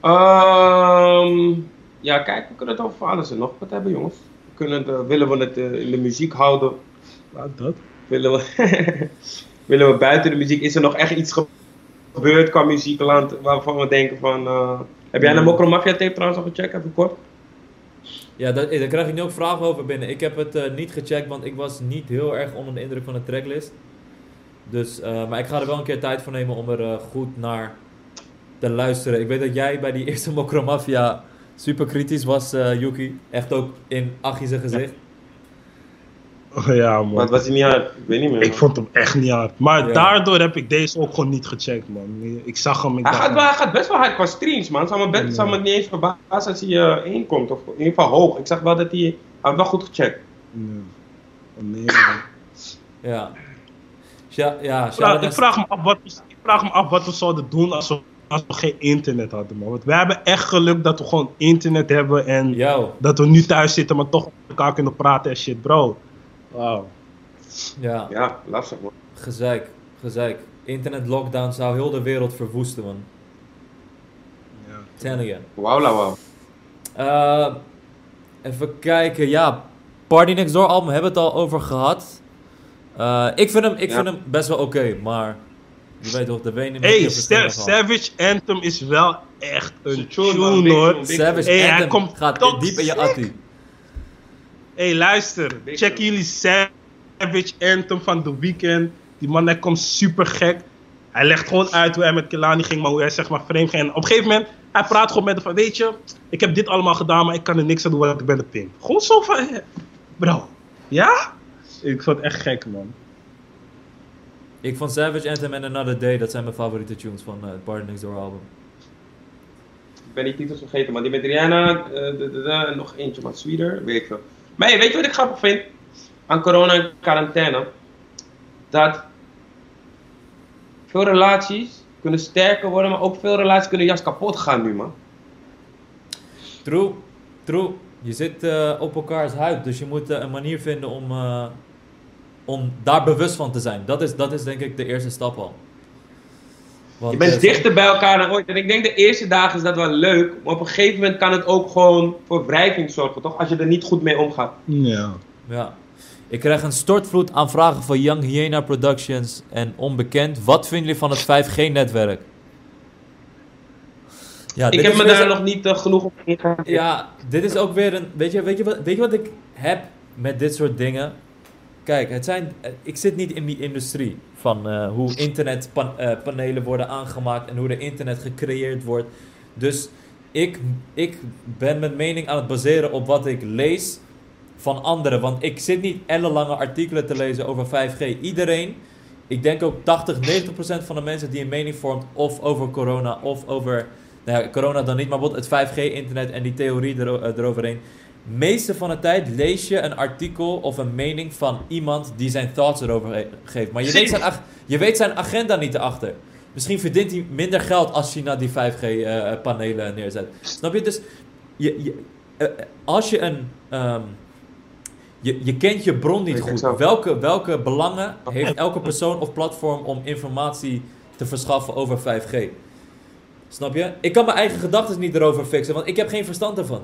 Ehm, ja, kijk, we kunnen het over alles en nog wat hebben, jongens. We kunnen het, eh, willen we het eh, in de muziek houden? Laat dat. Willen we, willen we buiten de muziek? Is er nog echt iets ge- gebeurd qua muziekland waarvan we denken van... eh, heb jij de Hmm. Mokro Mafia tape trouwens al gecheckt, even kort? Ja, daar, daar krijg ik nu ook vragen over binnen. Ik heb het eh, niet gecheckt, want ik was niet heel erg onder de indruk van de tracklist. Dus, eh, maar ik ga er wel een keer tijd voor nemen om er eh, goed naar te luisteren. Ik weet dat jij bij die eerste Mokro Mafia super kritisch was, eh, Yuki. Echt ook in Achie gezicht. Oh, ja, man. Wat was hij niet hard? Ik weet niet meer. Ik man. vond hem echt niet hard. Maar Ja. daardoor heb ik deze ook gewoon niet gecheckt, man. Ik zag hem. Ik Hij gaat, wel, hij gaat best wel hard qua streams, man. Zou me, best, Ja. zou me niet eens verbazen als hij eh één komt. Of in ieder geval hoog. Ik zag wel dat hij... Hij had wel goed gecheckt. Nee. Oh, nee, man. Ja. Ja, ja, Ik vraag, naar- ik, vraag me af wat, ik vraag me af wat we zouden doen als we, als we geen internet hadden, man. Want we hebben echt geluk dat we gewoon internet hebben en dat we nu thuis zitten, maar toch met elkaar kunnen praten en shit, bro. Wauw. ja, Ja, lastig, man. gezeik, gezeik. Internet lockdown zou heel de wereld verwoesten, man. Ja. Telling you. Wauw, wauw. Eh, even kijken, ja. Party Next Door album hebben we het al over gehad. Eh, ik vind hem, ik Ja. vind hem best wel oké, maar je weet toch, de wenen Hey, Sa- Savage Anthem is wel echt een tune, hoor. Savage Hey, hij Anthem komt gaat diep in je attie. Hey, luister. Big Check jullie Savage Anthem van The Weeknd. Die man, hij komt super gek. Hij legt gewoon uit hoe hij met Kelani ging, maar hoe hij zeg maar vreemd ging. En op een gegeven moment, hij praat gewoon met hem van, weet je, ik heb dit allemaal gedaan, maar ik kan er niks aan doen, want ik ben de pimp. Gewoon zo van, eh, bro, ja? Ik vond het echt gek, man. Ik vond Savage Anthem en Another Day, dat zijn mijn favoriete tunes van eh, het Party Next Door album. Ik ben die titels vergeten, maar die met Rihanna eh, nog eentje, maar Sweeter, weet ik veel. Maar weet je wat ik grappig vind aan corona en quarantaine? Dat veel relaties kunnen sterker worden, maar ook veel relaties kunnen juist kapot gaan nu, man. True, true. Je zit eh, op elkaars huid, dus je moet eh, een manier vinden om, eh, om daar bewust van te zijn. Dat is, dat is denk ik de eerste stap al. Want, Je bent eh, dichter bij elkaar dan ooit. En ik denk de eerste dagen is dat wel leuk. Maar op een gegeven moment kan het ook gewoon voor wrijving zorgen, toch? Als je er niet goed mee omgaat. Ja. Ja. Ik krijg een stortvloed aan vragen van Young Hyena Productions en Onbekend. Wat vinden jullie van het 5G-netwerk? Ja, ik heb me weer daar nog niet eh, genoeg op ingegaan. Ja, dit is ook weer een. Weet je, weet, je wat, weet je wat ik heb met dit soort dingen? Kijk, het zijn, eh, ik zit niet in die industrie van eh, hoe internetpanelen worden aangemaakt en hoe er internet gecreëerd wordt. Dus ik, ik ben mijn mening aan het baseren op wat ik lees van anderen. Want ik zit niet ellenlange artikelen te lezen over 5G. Iedereen, ik denk ook 80, 90 procent van de mensen die een mening vormt of over corona of over nou ja, corona dan niet, maar bijvoorbeeld het 5G-internet en die theorie ero- eh, eroverheen. Meeste van de tijd lees je een artikel of een mening van iemand die zijn thoughts erover geeft. Maar je weet, zijn, ag- je weet zijn agenda niet erachter. Misschien verdient hij minder geld als hij naar die 5G-panelen neerzet. Snap je? Dus je, je, eh, eh, als je een. ehm, je, je kent je bron niet goed. Welke, welke belangen heeft elke persoon of platform om informatie te verschaffen over 5G? Snap je? Ik kan mijn eigen gedachten niet erover fixen, want ik heb geen verstand ervan.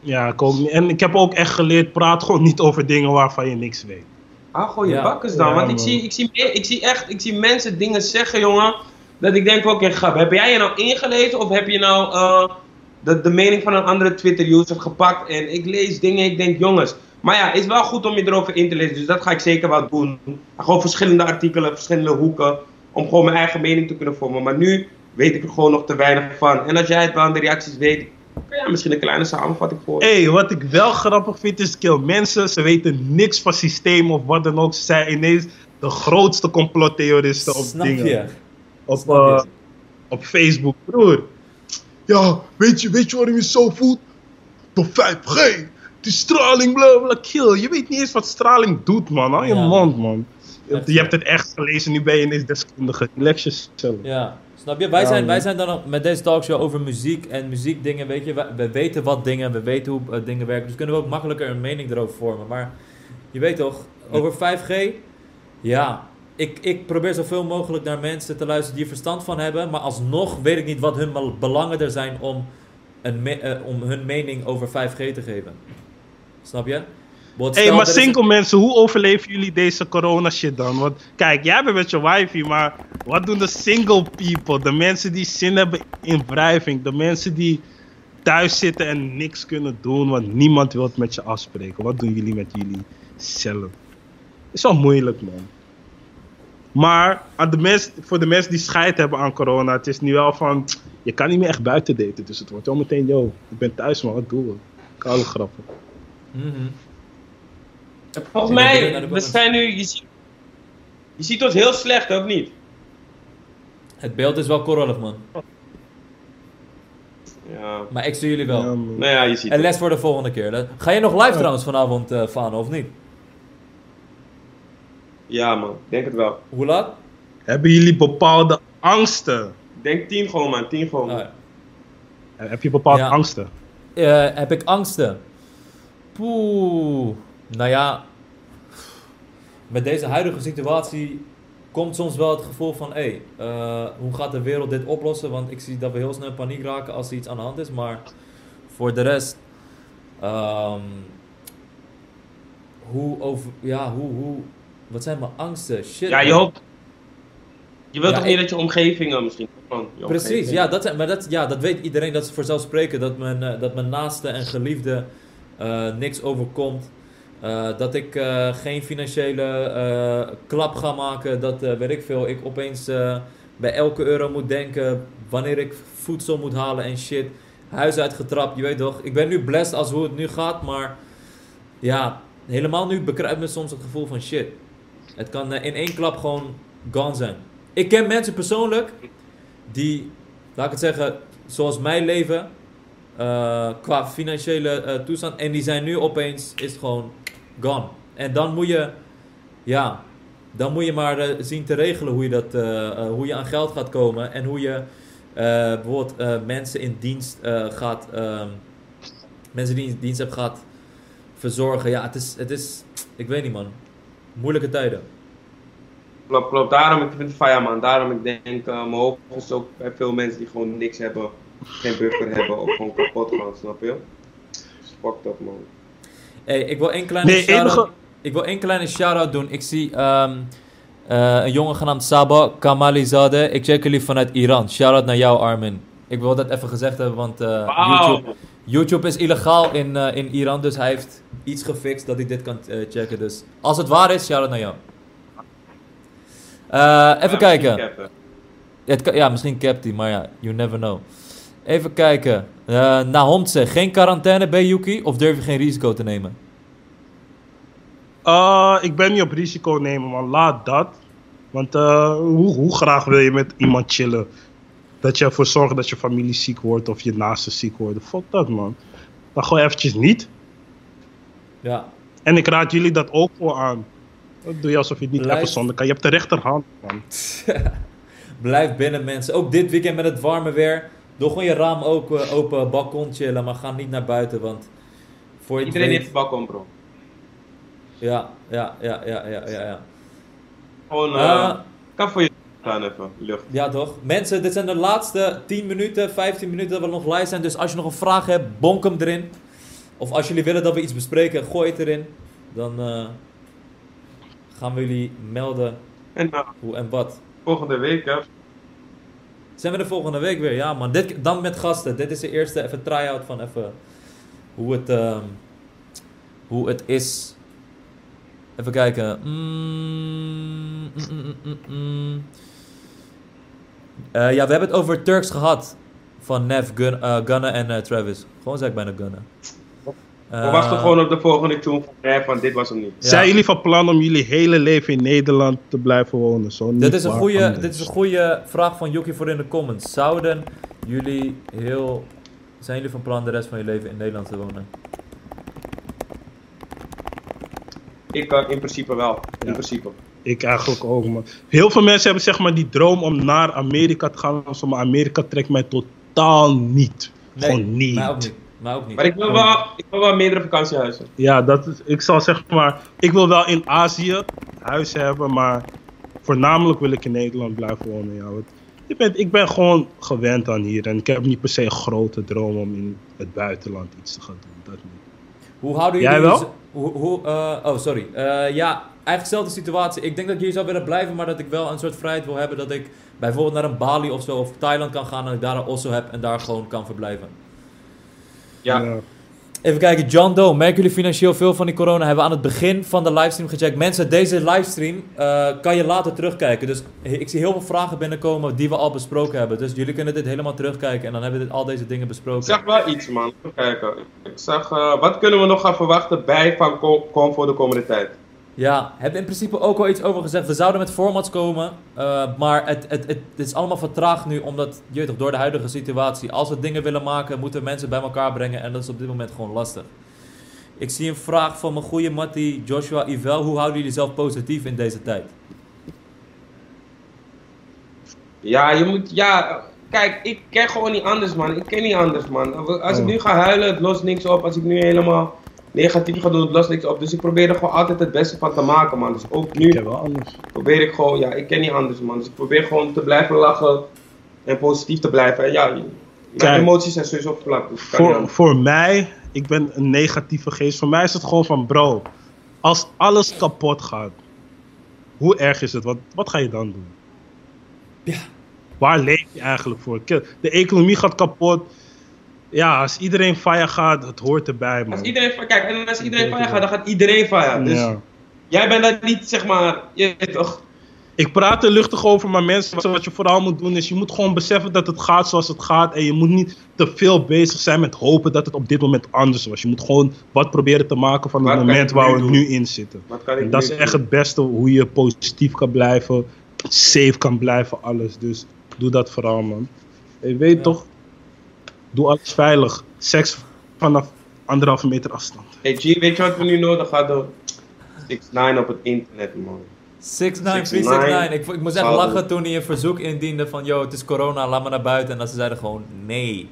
Ja, ik ook niet. En ik heb ook echt geleerd, praat gewoon niet over dingen waarvan je niks weet. Ah, gooi je Ja. bakkers dan. Ja, Want ik man. zie, ik, zie, ik zie echt, ik zie mensen dingen zeggen, jongen. Dat ik denk, oké, grap. Heb jij je nou ingelezen of heb je nou eh, de, de mening van een andere Twitter-user gepakt? En ik lees dingen, ik denk, jongens. Maar ja, het is wel goed om je erover in te lezen. Dus dat ga ik zeker wel doen. Gewoon verschillende artikelen, verschillende hoeken. Om gewoon mijn eigen mening te kunnen vormen. Maar nu weet ik er gewoon nog te weinig van. En als jij het wel aan de reacties weet, jij misschien een kleine samenvatting voor. Hé, hey, wat ik wel grappig vind is, kill mensen, ze weten niks van systeem of wat dan ook. Ze zijn ineens de grootste complottheoristen op Snap dingen. je? Op, eh, op Facebook, broer. Ja, weet je, weet je waarom je zo voelt? Door 5G. Die straling, bla bla, kill. Je weet niet eens wat straling doet, man. Hou je Ja. mond, man. Je hebt het echt gelezen, nu ben je ineens deskundige. Relax jezelf. Ja, snap je? Wij, zijn, wij zijn dan met deze talkshow over muziek en muziekdingen, weet je. We, we weten wat dingen, we weten hoe eh, dingen werken. Dus kunnen we ook makkelijker een mening erover vormen. Maar je weet toch, over 5G, ja, ik, ik probeer zoveel mogelijk naar mensen te luisteren die er verstand van hebben. Maar alsnog weet ik niet wat hun bel- belangen er zijn om, een me- eh, om hun mening over 5G te geven. Snap je? Stel, maar een- single mensen, hoe overleven jullie deze corona shit dan? Want kijk, jij bent met je wifi, maar wat doen de single people? De mensen die zin hebben in wrijving, de mensen die thuis zitten en niks kunnen doen, want niemand wil het met je afspreken. Wat doen jullie met jullie zelf? Is wel moeilijk, man. Maar aan de mens, voor de mensen die scheid hebben aan corona, het is nu wel van, je kan niet meer echt buiten daten. Dus het wordt wel meteen, yo, ik ben thuis man, wat doen we? Koude grappen. Mhm. Volgens mij, we zijn nu, je ziet, je ziet ons heel slecht, ook niet? Het beeld is wel korrelig, man. Ja. Maar ik zie jullie wel. Ja. Nou ja, je ziet En het. les voor de volgende keer. hè? Ga je nog live trouwens vanavond, eh Fano, of niet? Ja man, ik denk het wel. Hoe laat? Hebben jullie bepaalde angsten? Denk tien gewoon man, tien gewoon. Ah, ja. Heb je bepaalde Ja. angsten? Eh, heb ik angsten? Poeh. Nou ja. Met deze huidige situatie komt soms wel het gevoel van... Hé, eh, hoe gaat de wereld dit oplossen? Want ik zie dat we heel snel in paniek raken als er iets aan de hand is. Maar voor de rest... ehm, hoe over... Ja, hoe... hoe wat zijn mijn angsten? Shit. Ja, je hoopt. Je wilt Ja, toch niet ik- dat je omgeving misschien. man, je Precies, omgeving. ja dat, maar dat, ja, dat weet iedereen, dat is vanzelfsprekend. Dat mijn, eh, dat mijn naaste en geliefde eh, niks overkomt. Eh, dat ik eh, geen financiële eh, klap ga maken. Dat weet ik veel. Ik opeens bij elke euro moet denken wanneer ik voedsel moet halen en shit. Huis uitgetrapt, je weet toch. Ik ben nu blessed als hoe het nu gaat, maar ja, helemaal nu bekruipt me soms het gevoel van shit. Het kan in één klap gewoon gone zijn. Ik ken mensen persoonlijk die, laat ik het zeggen, zoals mijn leven, qua financiële toestand. En die zijn nu opeens, is het gewoon En dan moet je, ja, dan moet je maar eh, zien te regelen hoe je, dat, eh, eh, hoe je aan geld gaat komen. En hoe je bijvoorbeeld mensen in dienst gaat, ehm, mensen die in dienst hebt gaat verzorgen. Ja, het is, het is, ik weet niet man, moeilijke tijden. Klopt, klopt. Daarom, ik vind het fire man. Daarom, ik denk, mijn ook bij veel mensen die gewoon niks hebben, geen buffer hebben of gewoon kapot gaan, snap je? Fucked up man. Hey, ik wil één kleine Nee, shout-out. enige- Ik wil één kleine shout-out doen. Ik zie ehm, eh, een jongen genaamd Saba Kamalizadeh. Ik check jullie vanuit Iran. Shout-out naar jou, Armin. Ik wil dat even gezegd hebben, want eh. YouTube, YouTube is illegaal in, eh, in Iran. Dus hij heeft iets gefixt dat ik dit kan eh, checken. Dus als het waar is, shout-out naar jou. Eh, even Ja, kijken. misschien cappen. Het kan- ja, misschien capt hij, maar ja, you never know. Even kijken. Eh Nahomtse, geen quarantaine bij Yuki? Of durf je geen risico te nemen? Uh, ik ben niet op risico nemen, man. Laat dat. Want uh, hoe, hoe graag wil je met iemand chillen? Dat je ervoor zorgt dat je familie ziek wordt of je naasten ziek worden. Fuck dat, man. Dan gewoon eventjes niet. Ja, En ik raad jullie dat ook voor aan. Dat doe je alsof je het niet Blijf- even zonder kan. Je hebt de rechterhand, man. blijf binnen mensen. Ook dit weekend met het warme weer. Doe gewoon je raam ook eh, open, balkon chillen, maar ga niet naar buiten, want voor je Iedereen weet- heeft een balkon bro. Ja, ja, ja, ja, ja, ja, ja. Gewoon, eh kan voor je gaan even, lucht. Ja, toch? Mensen, dit zijn de laatste 10 minuten, 15 minuten dat we nog live zijn. Dus als je nog een vraag hebt, bonk hem erin. Of als jullie willen dat we iets bespreken, gooi het erin. Dan gaan we jullie melden En hoe en wat. volgende week, hè. Zijn we de volgende week weer? Ja man, dit, dan met gasten. Dit is de eerste even try-out van even hoe het, ehm, hoe het is. Even kijken. Mm, mm, mm. Eh, ja, we hebben het over Turks gehad. Van Nev, Gun, eh, en eh, Travis. Gewoon zeg ik bijna Gunna. We wachten gewoon op de volgende tune van Rap, want dit was hem niet. Ja. Zijn jullie van plan om jullie hele leven in Nederland te blijven wonen? Zo Dit is, een goede, dit is een goede vraag van Yuki voor in de comments. Zouden jullie heel... Zijn jullie van plan de rest van je leven in Nederland te wonen? Ik eh, in principe wel. In Ja. principe. Ik eigenlijk ook, man. Heel veel mensen hebben zeg maar die droom om naar Amerika te gaan. Maar Amerika trekt mij totaal niet. Gewoon niet. Mij ook niet. Maar ik wil wel, ik wil wel meerdere vakantiehuizen. Ja, dat is, ik zal zeg maar, ik wil wel in Azië huis hebben, maar voornamelijk wil ik in Nederland blijven wonen. Ja, want ik, ben, ik ben gewoon gewend aan hier en ik heb niet per se een grote droom om in het buitenland iets te gaan doen. Dat niet. Hoe houden Jij jullie... wel? Hoe, hoe, eh, oh, sorry. Eh, ja, eigenlijk dezelfde situatie. Ik denk dat ik hier zou willen blijven, maar dat ik wel een soort vrijheid wil hebben. Dat ik bijvoorbeeld naar een Bali of zo, of Thailand kan gaan en ik daar een osso heb en daar gewoon kan verblijven. Ja. Even kijken, John Doe, merken jullie financieel veel van die corona? Hebben we aan het begin van de livestream gecheckt. Mensen, deze livestream eh, kan je later terugkijken. Dus ik zie heel veel vragen binnenkomen die we al besproken hebben. Dus jullie kunnen dit helemaal terugkijken en dan hebben we dit, al deze dingen Ik besproken. zag wel iets, man. Even kijken. Ik zag, eh, wat kunnen we nog gaan verwachten bij Van Kom voor de komende tijd? Ja, hebben in principe ook al iets over gezegd. We zouden met formats komen, eh, maar het, het, het, is allemaal vertraagd nu, omdat, je toch, door de huidige situatie. Als we dingen willen maken, moeten we mensen bij elkaar brengen en dat is op dit moment gewoon lastig. Ik zie een vraag van mijn goede mattie Joshua Ivel. Hoe houden jullie zelf positief in deze tijd? Ja, je moet, ja, kijk, ik ken gewoon niet anders, man. Ik ken niet anders, man. Als ik Oh. nu ga huilen, het lost niks op. Als ik nu helemaal negatief ga doen, het lost niks op. Dus ik probeer er gewoon altijd het beste van te maken, man. Dus ook Ik nu wel anders. probeer ik gewoon, ja, ik ken niet anders, man. Dus ik probeer gewoon te blijven lachen en positief te blijven. En ja, mijn Kijk. emoties zijn sowieso vlak. Dus Voor, voor mij, ik ben een negatieve geest. Voor mij is het gewoon van, bro, als alles kapot gaat, hoe erg is het? Wat, wat ga je dan doen? Ja. Waar leef je eigenlijk voor? De economie gaat kapot. Ja, als iedereen fire gaat, het hoort erbij, man. Als iedereen kijk, en als iedereen van je gaat, dan gaat iedereen van je. Dus Ja. jij bent dat niet, zeg maar, je weet toch. Ik praat er luchtig over, maar mensen, wat je vooral moet doen is, je moet gewoon beseffen dat het gaat zoals het gaat. En je moet niet te veel bezig zijn met hopen dat het op dit moment anders was. Je moet gewoon wat proberen te maken van het Wat moment waar we doen? nu in zitten. Wat kan ik En dat is echt doen? het beste, hoe je positief kan blijven, safe kan blijven, alles. Dus doe dat vooral, man. Je weet Ja. toch, doe alles veilig. Seks vanaf anderhalve meter afstand. Hey G, weet je wat we nu nodig hadden? 6ix9ine op het internet, man. 69369. Ik, ik moest echt lachen toen hij een verzoek indiende van... Yo, het is corona, laat me naar buiten. En dat ze zeiden gewoon... Nee.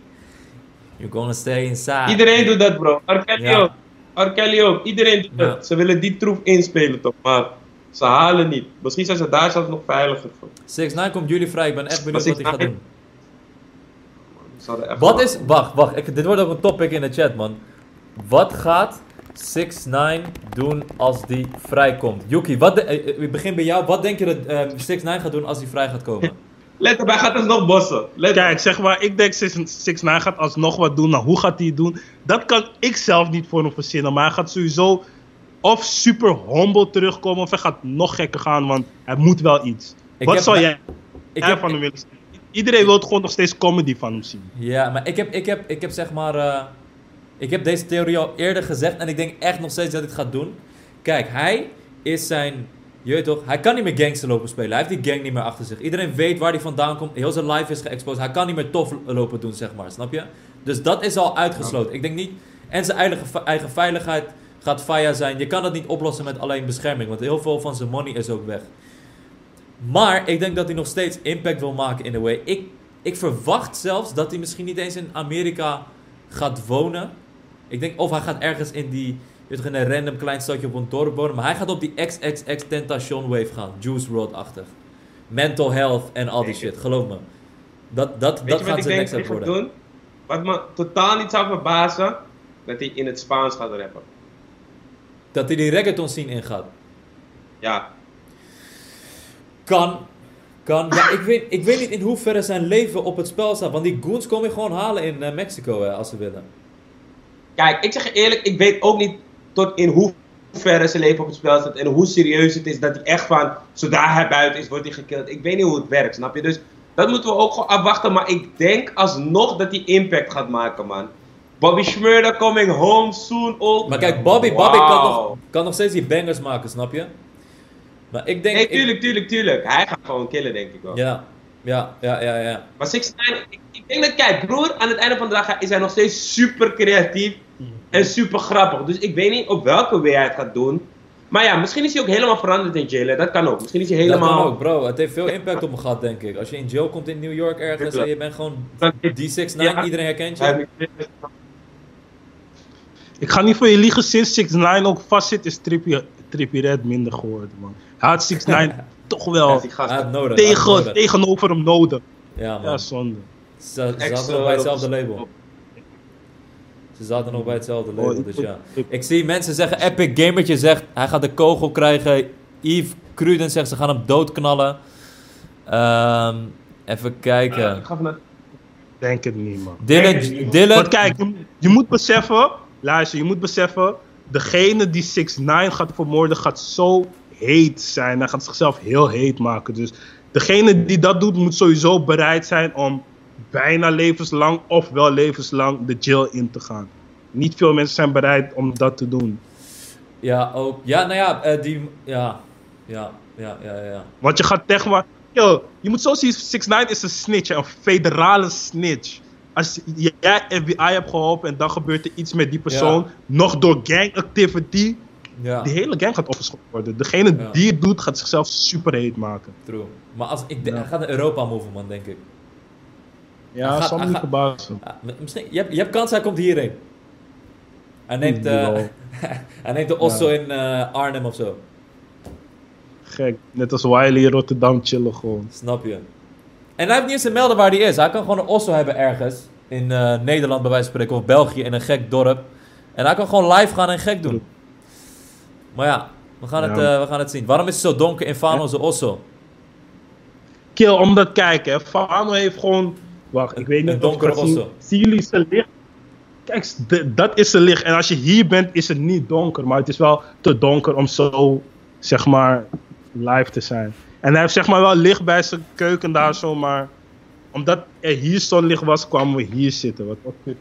You're gonna stay inside. Iedereen doet dat, bro. R. Kelly Ja. ook. R. Kelly ook. Iedereen doet Ja. dat. Ze willen die troef inspelen, toch? Maar Ze halen niet. Misschien zijn ze daar zelfs nog veiliger voor. 6 9 komt jullie vrij, ik ben echt benieuwd wat hij gaat 6ix9 doen. Echt Wat is, wacht, wacht, ik, dit wordt ook een topic in de chat man. Wat gaat 6 9 doen als die vrijkomt? Yuki, wat de- eh, eh, ik begin bij jou. Wat denk je dat eh 6 9 gaat doen als hij vrij gaat komen? Let op, hij gaat dus nog bossen. Let. Kijk, zeg maar, ik denk 6 9 gaat alsnog wat doen. Nou, hoe gaat hij het doen? Dat kan ik zelf niet voor hem verzinnen. Maar hij gaat sowieso of super humble terugkomen. Of hij gaat nog gekker gaan, want hij moet wel iets. Ik wat heb- zou jij Ik heb, van hem willen zien? Iedereen wil gewoon nog steeds comedy van hem zien. ja, maar ik heb, ik heb, ik heb zeg maar, eh, ik heb deze theorie al eerder gezegd en ik denk echt nog steeds dat hij het gaat doen. Kijk, hij is zijn, je weet toch, hij kan niet meer gangster lopen spelen. Hij heeft die gang niet meer achter zich. Iedereen weet waar hij vandaan komt. Heel zijn life is geëxposed. Hij kan niet meer tof lopen doen, zeg maar, snap je? Dus dat is al uitgesloten. Ik denk niet, en zijn eigen, eigen veiligheid gaat fire zijn. Je kan dat niet oplossen met alleen bescherming, want heel veel van zijn money is ook weg. Maar ik denk dat hij nog steeds impact wil maken in a way. Ik, ik verwacht zelfs dat hij misschien niet eens in Amerika gaat wonen. Ik denk of hij gaat ergens in die, je weet toch, in een random klein stadje op een dorp wonen. Maar hij gaat op die XXX Tentation wave gaan. Juice WRLD-achtig. Mental health en al die shit, geloof me. Dat, dat, Weet dat gaat zijn next step worden. doen? Wat me totaal niet zou verbazen, dat hij in het Spaans gaat rappen. Dat hij die reggaeton scene ingaat. Ja, Kan. Kan. Ja, ik weet, ik weet niet in hoeverre zijn leven op het spel staat. Want die goons kom je gewoon halen in eh, Mexico hè, als ze willen. Kijk, ik zeg je eerlijk, ik weet ook niet tot in hoeverre zijn leven op het spel staat en hoe serieus het is dat hij echt van, zodra hij buiten is, wordt hij gekild. Ik weet niet hoe het werkt, snap je? Dus dat moeten we ook gewoon afwachten, maar ik denk alsnog dat hij impact gaat maken, man. Bobby Schmurda coming home soon ook. Maar kijk, Bobby, Bobby kan, nog, kan nog steeds die bangers maken, snap je? Maar ik denk... Nee, tuurlijk, tuurlijk, tuurlijk. Hij gaat gewoon killen, denk ik wel. ja, ja, ja, ja, ja. Maar 6 9 ik, ik denk dat, kijk, broer, aan het einde van de dag is hij nog steeds super creatief en super grappig. Dus ik weet niet op welke way hij het gaat doen. Maar ja, misschien is hij ook helemaal veranderd in jail. hè. Dat kan ook. Misschien is hij Dat helemaal. kan ook, bro. Het heeft veel impact op me gehad, denk ik. Als je in jail komt in New York ergens en je bent gewoon D69, Ja. iedereen herkent je. Ik ga niet voor je liegen, sinds 6 9 ook vast zit, is Trippie, Trippie Red minder geworden, man. Had 6 9 toch wel nodig. tegen, nodig. tegenover hem nodig. Ja, man. Ja, zonde. Ze, zaten nog bij hetzelfde label. Ze zaten nog bij hetzelfde Oh, label, ik- dus ja. ik- Ik zie mensen zeggen, Epic Gamertje zegt, hij gaat de kogel krijgen. Yves Cruden zegt, ze gaan hem doodknallen. Ehm, even kijken. Ik ga vanuit. Denk het niet, man. Dylan, Dylan, Want kijk, je, je moet beseffen, luister, je moet beseffen, degene die 6 9 gaat vermoorden gaat zo heet zijn. Hij gaat zichzelf heel heet maken. Dus degene die dat doet, moet sowieso bereid zijn om bijna levenslang of wel levenslang de jail in te gaan. Niet veel mensen zijn bereid om dat te doen. ja, ook. Ja, nou ja, eh, die, ja, ja, ja, ja, ja. Want je gaat tegen maar. Yo, je moet zo zien, 6 9 is een snitch, een federale snitch. Als jij FBI hebt geholpen en dan gebeurt er iets met die persoon, nog door gang activity, Ja, die hele gang gaat opgeschoten worden. Degene Ja. die het doet, gaat zichzelf super heet maken. true. Maar als, ik, Ja. gaat naar Europa moven, man, denk ik. Ja, gaat- zal me niet verbazen. Misschien, je, hebt, je hebt kans, hij komt hierheen. Hij neemt, eh, hij neemt de Osso in eh, Arnhem of zo. Gek, net als Wiley in Rotterdam chillen gewoon. Snap je? En hij heeft niet eens te melden waar hij is. Hij kan gewoon een Osso hebben ergens. In eh, Nederland bij wijze van spreken. Of België in een gek dorp. En hij kan gewoon live gaan en gek doen. Maar ja, we gaan, het, Ja. eh, we gaan het zien. Waarom is het zo donker in Fano's Osso? Kill, omdat kijken. Fano heeft gewoon... Wacht, ik weet niet Een donkere osso. Zien jullie zijn licht? Kijk, dat is zijn licht. En als je hier bent, is het niet donker. Maar het is wel te donker om zo, zeg maar, live te zijn. En hij heeft zeg maar wel licht bij zijn keuken daar zo, maar... Omdat er hier zonlicht was, kwamen we hier zitten. Wat wat kut.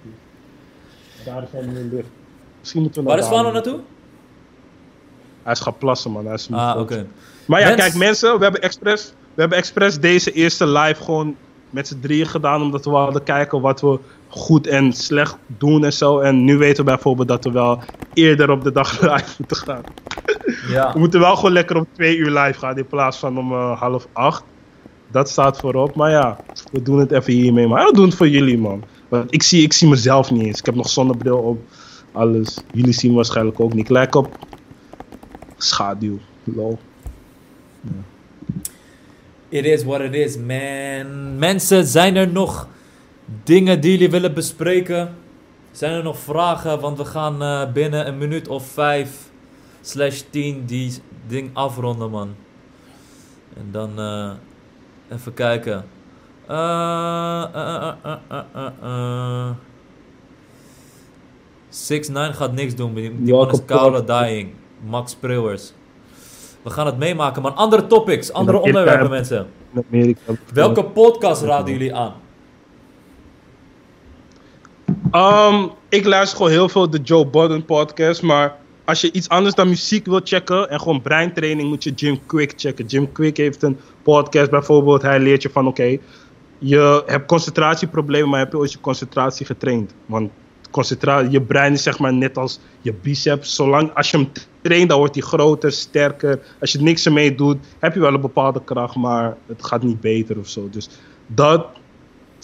Daar is niet licht. Misschien moeten we Waar is. Fano naartoe? Hij is gaan plassen, man. Hij is Ah, oké. Maar ja, Mens- kijk mensen, we hebben expres, we hebben expres deze eerste live gewoon met z'n drieën gedaan. Omdat we wilden kijken wat we goed en slecht doen en zo. En nu weten we bijvoorbeeld dat we wel eerder op de dag live moeten gaan. Ja. We moeten wel gewoon lekker om twee uur live gaan in plaats van om eh, half acht. Dat staat voorop. Maar ja, we doen het even hiermee. Maar we doen het voor jullie, man. Want ik zie, ik zie mezelf niet eens. Ik heb nog zonnebril op. Alles. Jullie zien waarschijnlijk ook niet. Ik lijk op schaduw. Lol. It is what it is, man. Mensen, zijn er nog dingen die jullie willen bespreken? Zijn er nog vragen? Want we gaan eh, binnen een minuut of vijf slash tien die ding afronden, man. En dan eh, even kijken. Eh, eh. 6ix9ine gaat niks doen. Die, man is koude dying. Max Prewers. We gaan het meemaken, man. Andere topics, andere onderwerpen, mensen. Amerika. Welke podcast raden jullie aan? Um, ik luister gewoon heel veel de Joe Budden podcast, maar als je iets anders dan muziek wil checken en gewoon breintraining, moet je Jim Quick checken. Jim Quick heeft een podcast bijvoorbeeld, hij leert je van oké, je hebt concentratieproblemen, maar heb je ooit je concentratie getraind? Want concentra je brein is zeg maar net als je biceps, zolang als je hem traint, dan wordt hij groter, sterker. Als je niks ermee doet, heb je wel een bepaalde kracht, maar het gaat niet beter of zo. Dus dat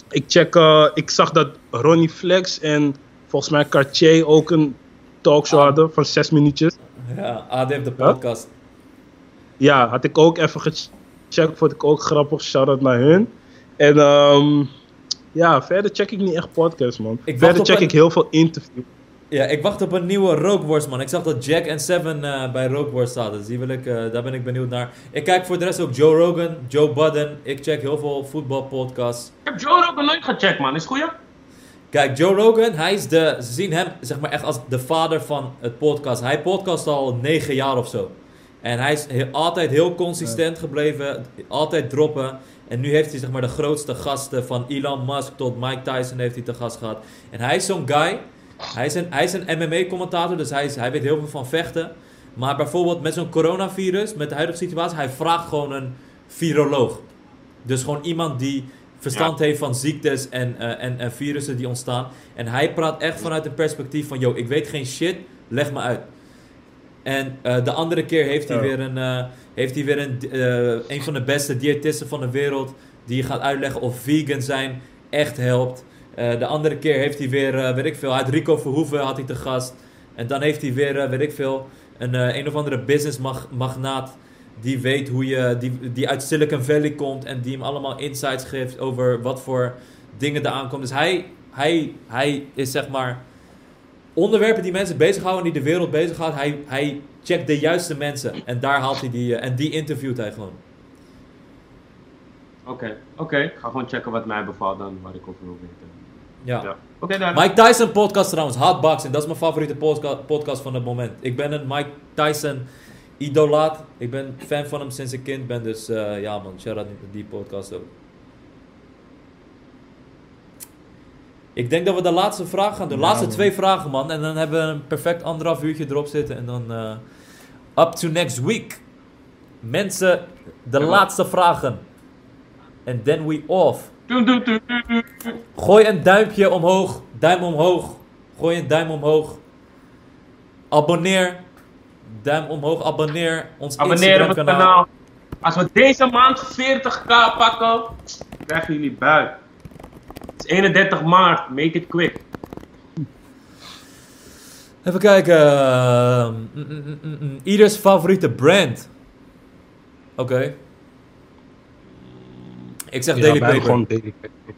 ik check, eh, ik zag dat Ronnie Flex en volgens mij Cartier ook een talkshow Ah. hadden van zes minuutjes. Ja, AD heeft de podcast. Ja, had ik ook even gecheckt, vond ik ook grappig. Shout-out naar hun. En ehm, ja, verder check ik niet echt podcasts, man. Ik verder check een- ik heel veel interviews. Ja, ik wacht op een nieuwe Rookworst, man. Ik zag dat Jack en Seven eh, bij Rookworst zaten. Dus die wil ik, eh, daar ben ik benieuwd naar. Ik kijk voor de rest ook Joe Rogan, Joe Budden. Ik check heel veel voetbalpodcasts. Ik heb Joe Rogan nooit gecheckt, man. Is het goeie? Kijk, Joe Rogan, hij is de, ze zien hem zeg maar echt als de vader van het podcast. Hij podcast al negen jaar of zo. En hij is heel- altijd heel consistent gebleven, altijd droppen. En nu heeft hij zeg maar de grootste gasten van Elon Musk tot Mike Tyson heeft hij te gast gehad. En hij is zo'n guy, hij is een, hij is een MMA-commentator, dus hij, is, hij weet heel veel van vechten. Maar bijvoorbeeld met zo'n coronavirus, met de huidige situatie, hij vraagt gewoon een viroloog. Dus gewoon iemand die verstand heeft van ziektes en, eh, en, en virussen die ontstaan. En hij praat echt vanuit een perspectief van, yo, ik weet geen shit, leg me uit. En eh, de andere keer heeft hij weer, een, eh, heeft hij weer een, eh, een van de beste diëtisten van de wereld. Die gaat uitleggen of vegan zijn echt helpt. Eh, de andere keer heeft hij weer, eh, weet ik veel, uit Rico Verhoeven had hij te gast. En dan heeft hij weer, weet ik veel, een, een of andere businessmagnaat. Die weet hoe je, die, die uit Silicon Valley komt. En die hem allemaal insights geeft over wat voor dingen er aankomen. Dus hij, hij, hij is zeg maar onderwerpen die mensen bezighouden, die de wereld bezighoudt. Hij, hij checkt de juiste mensen. En daar haalt hij die, eh, en die interviewt hij gewoon. Oké, oké. Ik ga gewoon checken wat mij bevalt dan, waar ik over wil weten. Ja. Ja. Oké, daar. Mike Tyson podcast trouwens, Hotboxing. Dat is mijn favoriete podca- podcast van het moment. Ik ben een Mike Tyson idolaat. Ik ben fan van hem sinds ik kind ben. Dus eh, ja man, shout-out naar die podcast ook. Ik denk dat we de laatste vraag gaan doen. De laatste twee vragen man. En dan hebben we een perfect anderhalf uurtje erop zitten. En dan eh, up to next week. Mensen, de Ja. laatste vragen. And then we off. Gooi een duimpje omhoog. Duim omhoog. Gooi een duim omhoog. Abonneer. Duim omhoog. Abonneer. Ons Abonneer op het Instagram kanaal. Als we deze maand 40k pakken, krijgen jullie buik. Het is 31 maart, make it quick. Even kijken. Mm, mm, mm, mm. Ieders favoriete brand. Oké. Ik zeg Ja, Daily Paper. gewoon Daily Paper.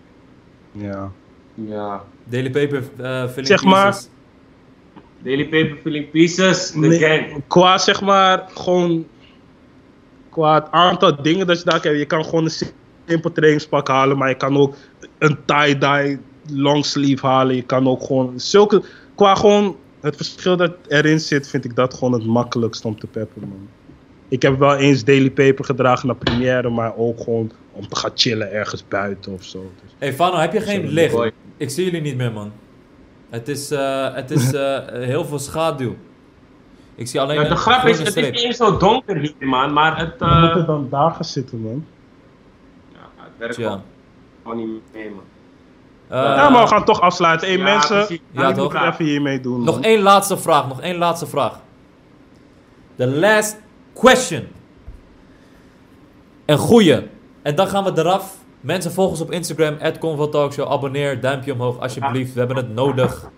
Ja. Ja. Daily Paper eh filling Zeg maar- pieces. Daily paper filling pieces, the Nee, gang. Qua zeg maar, gewoon. Qua het aantal dingen dat je daar krijgt. Je kan gewoon een simpel trainingspak halen, maar je kan ook een tie-dye longsleeve halen. Je kan ook gewoon. Zulke. Qua gewoon het verschil dat erin zit, vind ik dat gewoon het makkelijkst om te peppen, man. Ik heb wel eens Daily Paper gedragen naar première, maar ook gewoon om te gaan chillen ergens buiten of zo. Dus. Hey Fano, heb je geen licht? boy. Ik zie jullie niet meer, man. Het is, eh, het is eh, heel veel schaduw. Ik zie alleen Ja, de een grap is, het is niet eens zo donker hier, man. Maar het, We moeten eh dan daar gaan zitten, man. Ja, werkt gewoon niet mee, man. Eh, ja, maar we gaan toch afsluiten. Hey, Ja, mensen. Ja, ik toch? moet even hiermee doen. Nog man. één laatste vraag, nog één laatste vraag. The last question. Een goeie. En dan gaan we eraf. Mensen volg ons op Instagram, @convotalkshow. Abonneer, duimpje omhoog alsjeblieft. We hebben het nodig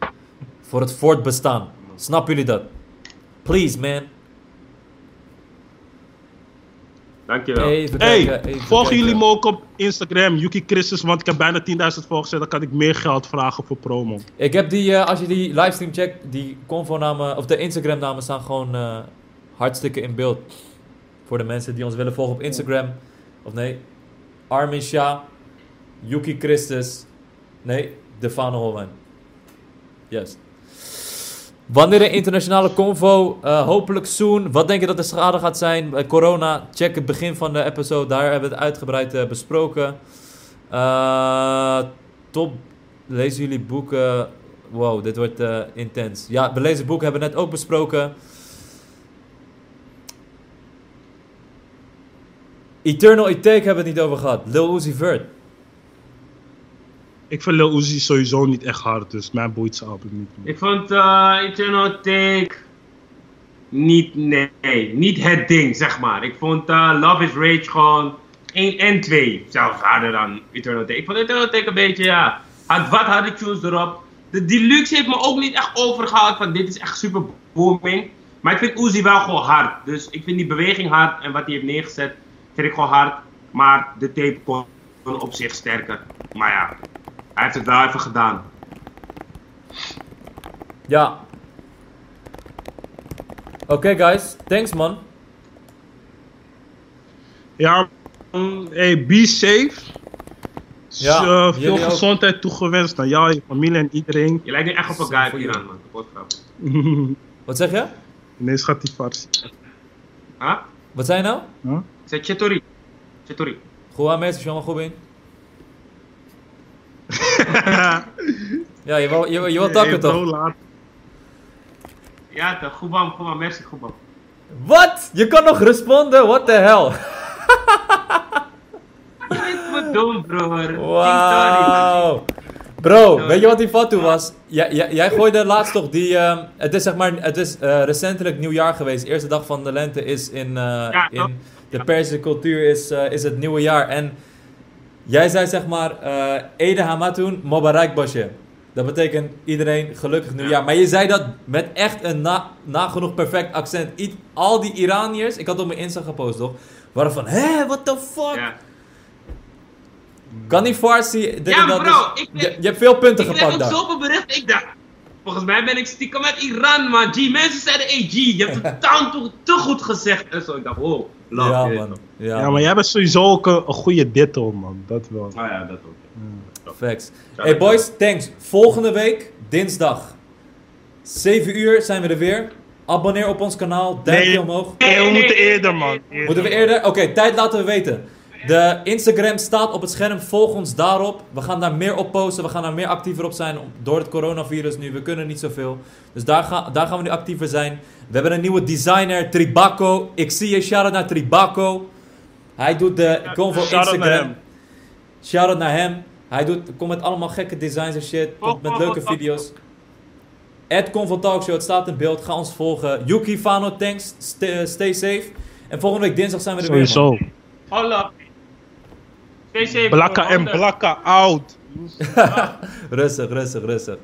voor het voortbestaan. Snappen jullie dat? Please, man. Dankjewel. Even Hey, kijken, even volgen kijken. jullie me ook op Instagram, Yuki Christus, want ik heb bijna 10.000 volgers en dan kan ik meer geld vragen voor promo. Ik heb die, eh, als je die livestream checkt, die convo-namen, of de Instagram-namen staan gewoon eh, hartstikke in beeld. Voor de mensen die ons willen volgen op Instagram. Of nee, Armin Shah, Yuki Christus, nee, Defano Holwijn. Yes. Wanneer een internationale convo? Eh, hopelijk soon. Wat denk je dat de schade gaat zijn? Corona, check het begin van de episode. Daar hebben we het uitgebreid eh, besproken. Eh, top. Lezen jullie boeken? Wow, dit wordt intens. Ja, we lezen boeken hebben we net ook besproken. Eternal Take hebben we het niet over gehad. Lil Uzi Vert. Ik vind Lil Uzi sowieso niet echt hard, dus mij boeit zijn album niet. Ik vond eh Eternal Take niet, nee, niet het ding, zeg maar. Ik vond eh, Love is Rage gewoon 1 en 2 zelfs harder dan Eternal Take. Ik vond Eternal Take een beetje, ja, had wat harde tunes erop. De Deluxe heeft me ook niet echt overgehaald van dit is echt super booming. Maar ik vind Uzi wel gewoon hard. Dus ik vind die beweging hard en wat hij heeft neergezet vind ik gewoon hard. Maar de tape kon op zich sterker. Maar ja, hij heeft het wel even gedaan. Ja. Oké guys, thanks man. Ja, mm, hey, be safe. Ja, jullie veel ook. gezondheid toegewenst aan jou, je familie en iedereen. Je lijkt nu echt op een guy je. Iran, man. Kapot. Wat zeg je? Ineens gaat die farsi. Huh? Wat zei je nou? Huh? Ik zei Chetori. Chetori. Goed aan mensen, jongen, goed in. Ja, je wil, je, je wil takken toch? laat. Ja, toch. Goed man, goed man. Merci, goed man. Wat? Je kan nog responden? What the hell? Moet doen, broer. Wauw. Bro, weet je wat die fatu was? Jij, jij, jij gooide laatst toch die... ehm, het is zeg maar, het is eh, recentelijk nieuwjaar geweest. De eerste dag van de lente is in, eh, in de Persische cultuur is, eh, is het nieuwe jaar. En jij zei zeg maar, eh Ede Hamatun Mobarak Basje. Dat betekent iedereen gelukkig nieuwjaar. Maar je zei dat met echt een na, nagenoeg perfect accent. I- al die Iraniërs, ik had op mijn Insta gepost toch, waren van, hé, what the fuck? Ja. Kan die Farsi... Ja, dat, bro, dus- ik je, je hebt veel punten Ik kreeg gepakt ook daar. zoveel berichten. Ik dacht, volgens mij ben ik stiekem uit Iran, man. G, mensen zeiden, hey G, je hebt het totaal te, te goed gezegd. En zo, ik dacht, wow, love. ja, man. Ja, Ja, maar jij bent sowieso ook een, een goede ditto, man. Dat wel. Oh ja, dat ook. Facts. Ja, Hey boys, thanks. Volgende week, dinsdag, 7 uur zijn we er weer. Abonneer op ons kanaal, duimpje Nee. omhoog. Nee, we moeten eerder, man. Eerder. Moeten we eerder? Oké, tijd laten we weten. De Instagram staat op het scherm, volg ons daarop. We gaan daar meer op posten, we gaan daar meer actiever op zijn. Door het coronavirus nu, we kunnen niet zoveel. Dus daar, ga, daar gaan we nu actiever zijn. We hebben een nieuwe designer, Tribaco. Ik zie je, shout-out naar Tribaco. Hij doet de convo shout-out naar Instagram. Shout-out naar hem. Hij doet, komt met allemaal gekke designs en shit. Komt met leuke video's. Ed Convo Talkshow, het staat in beeld. Ga ons volgen. Yuki Fano, thanks. Stay, stay safe. En volgende week dinsdag zijn we er weer. Sowieso. Holla. Stay safe. Blakka broer. en blakka out. Rustig, rustig, rustig.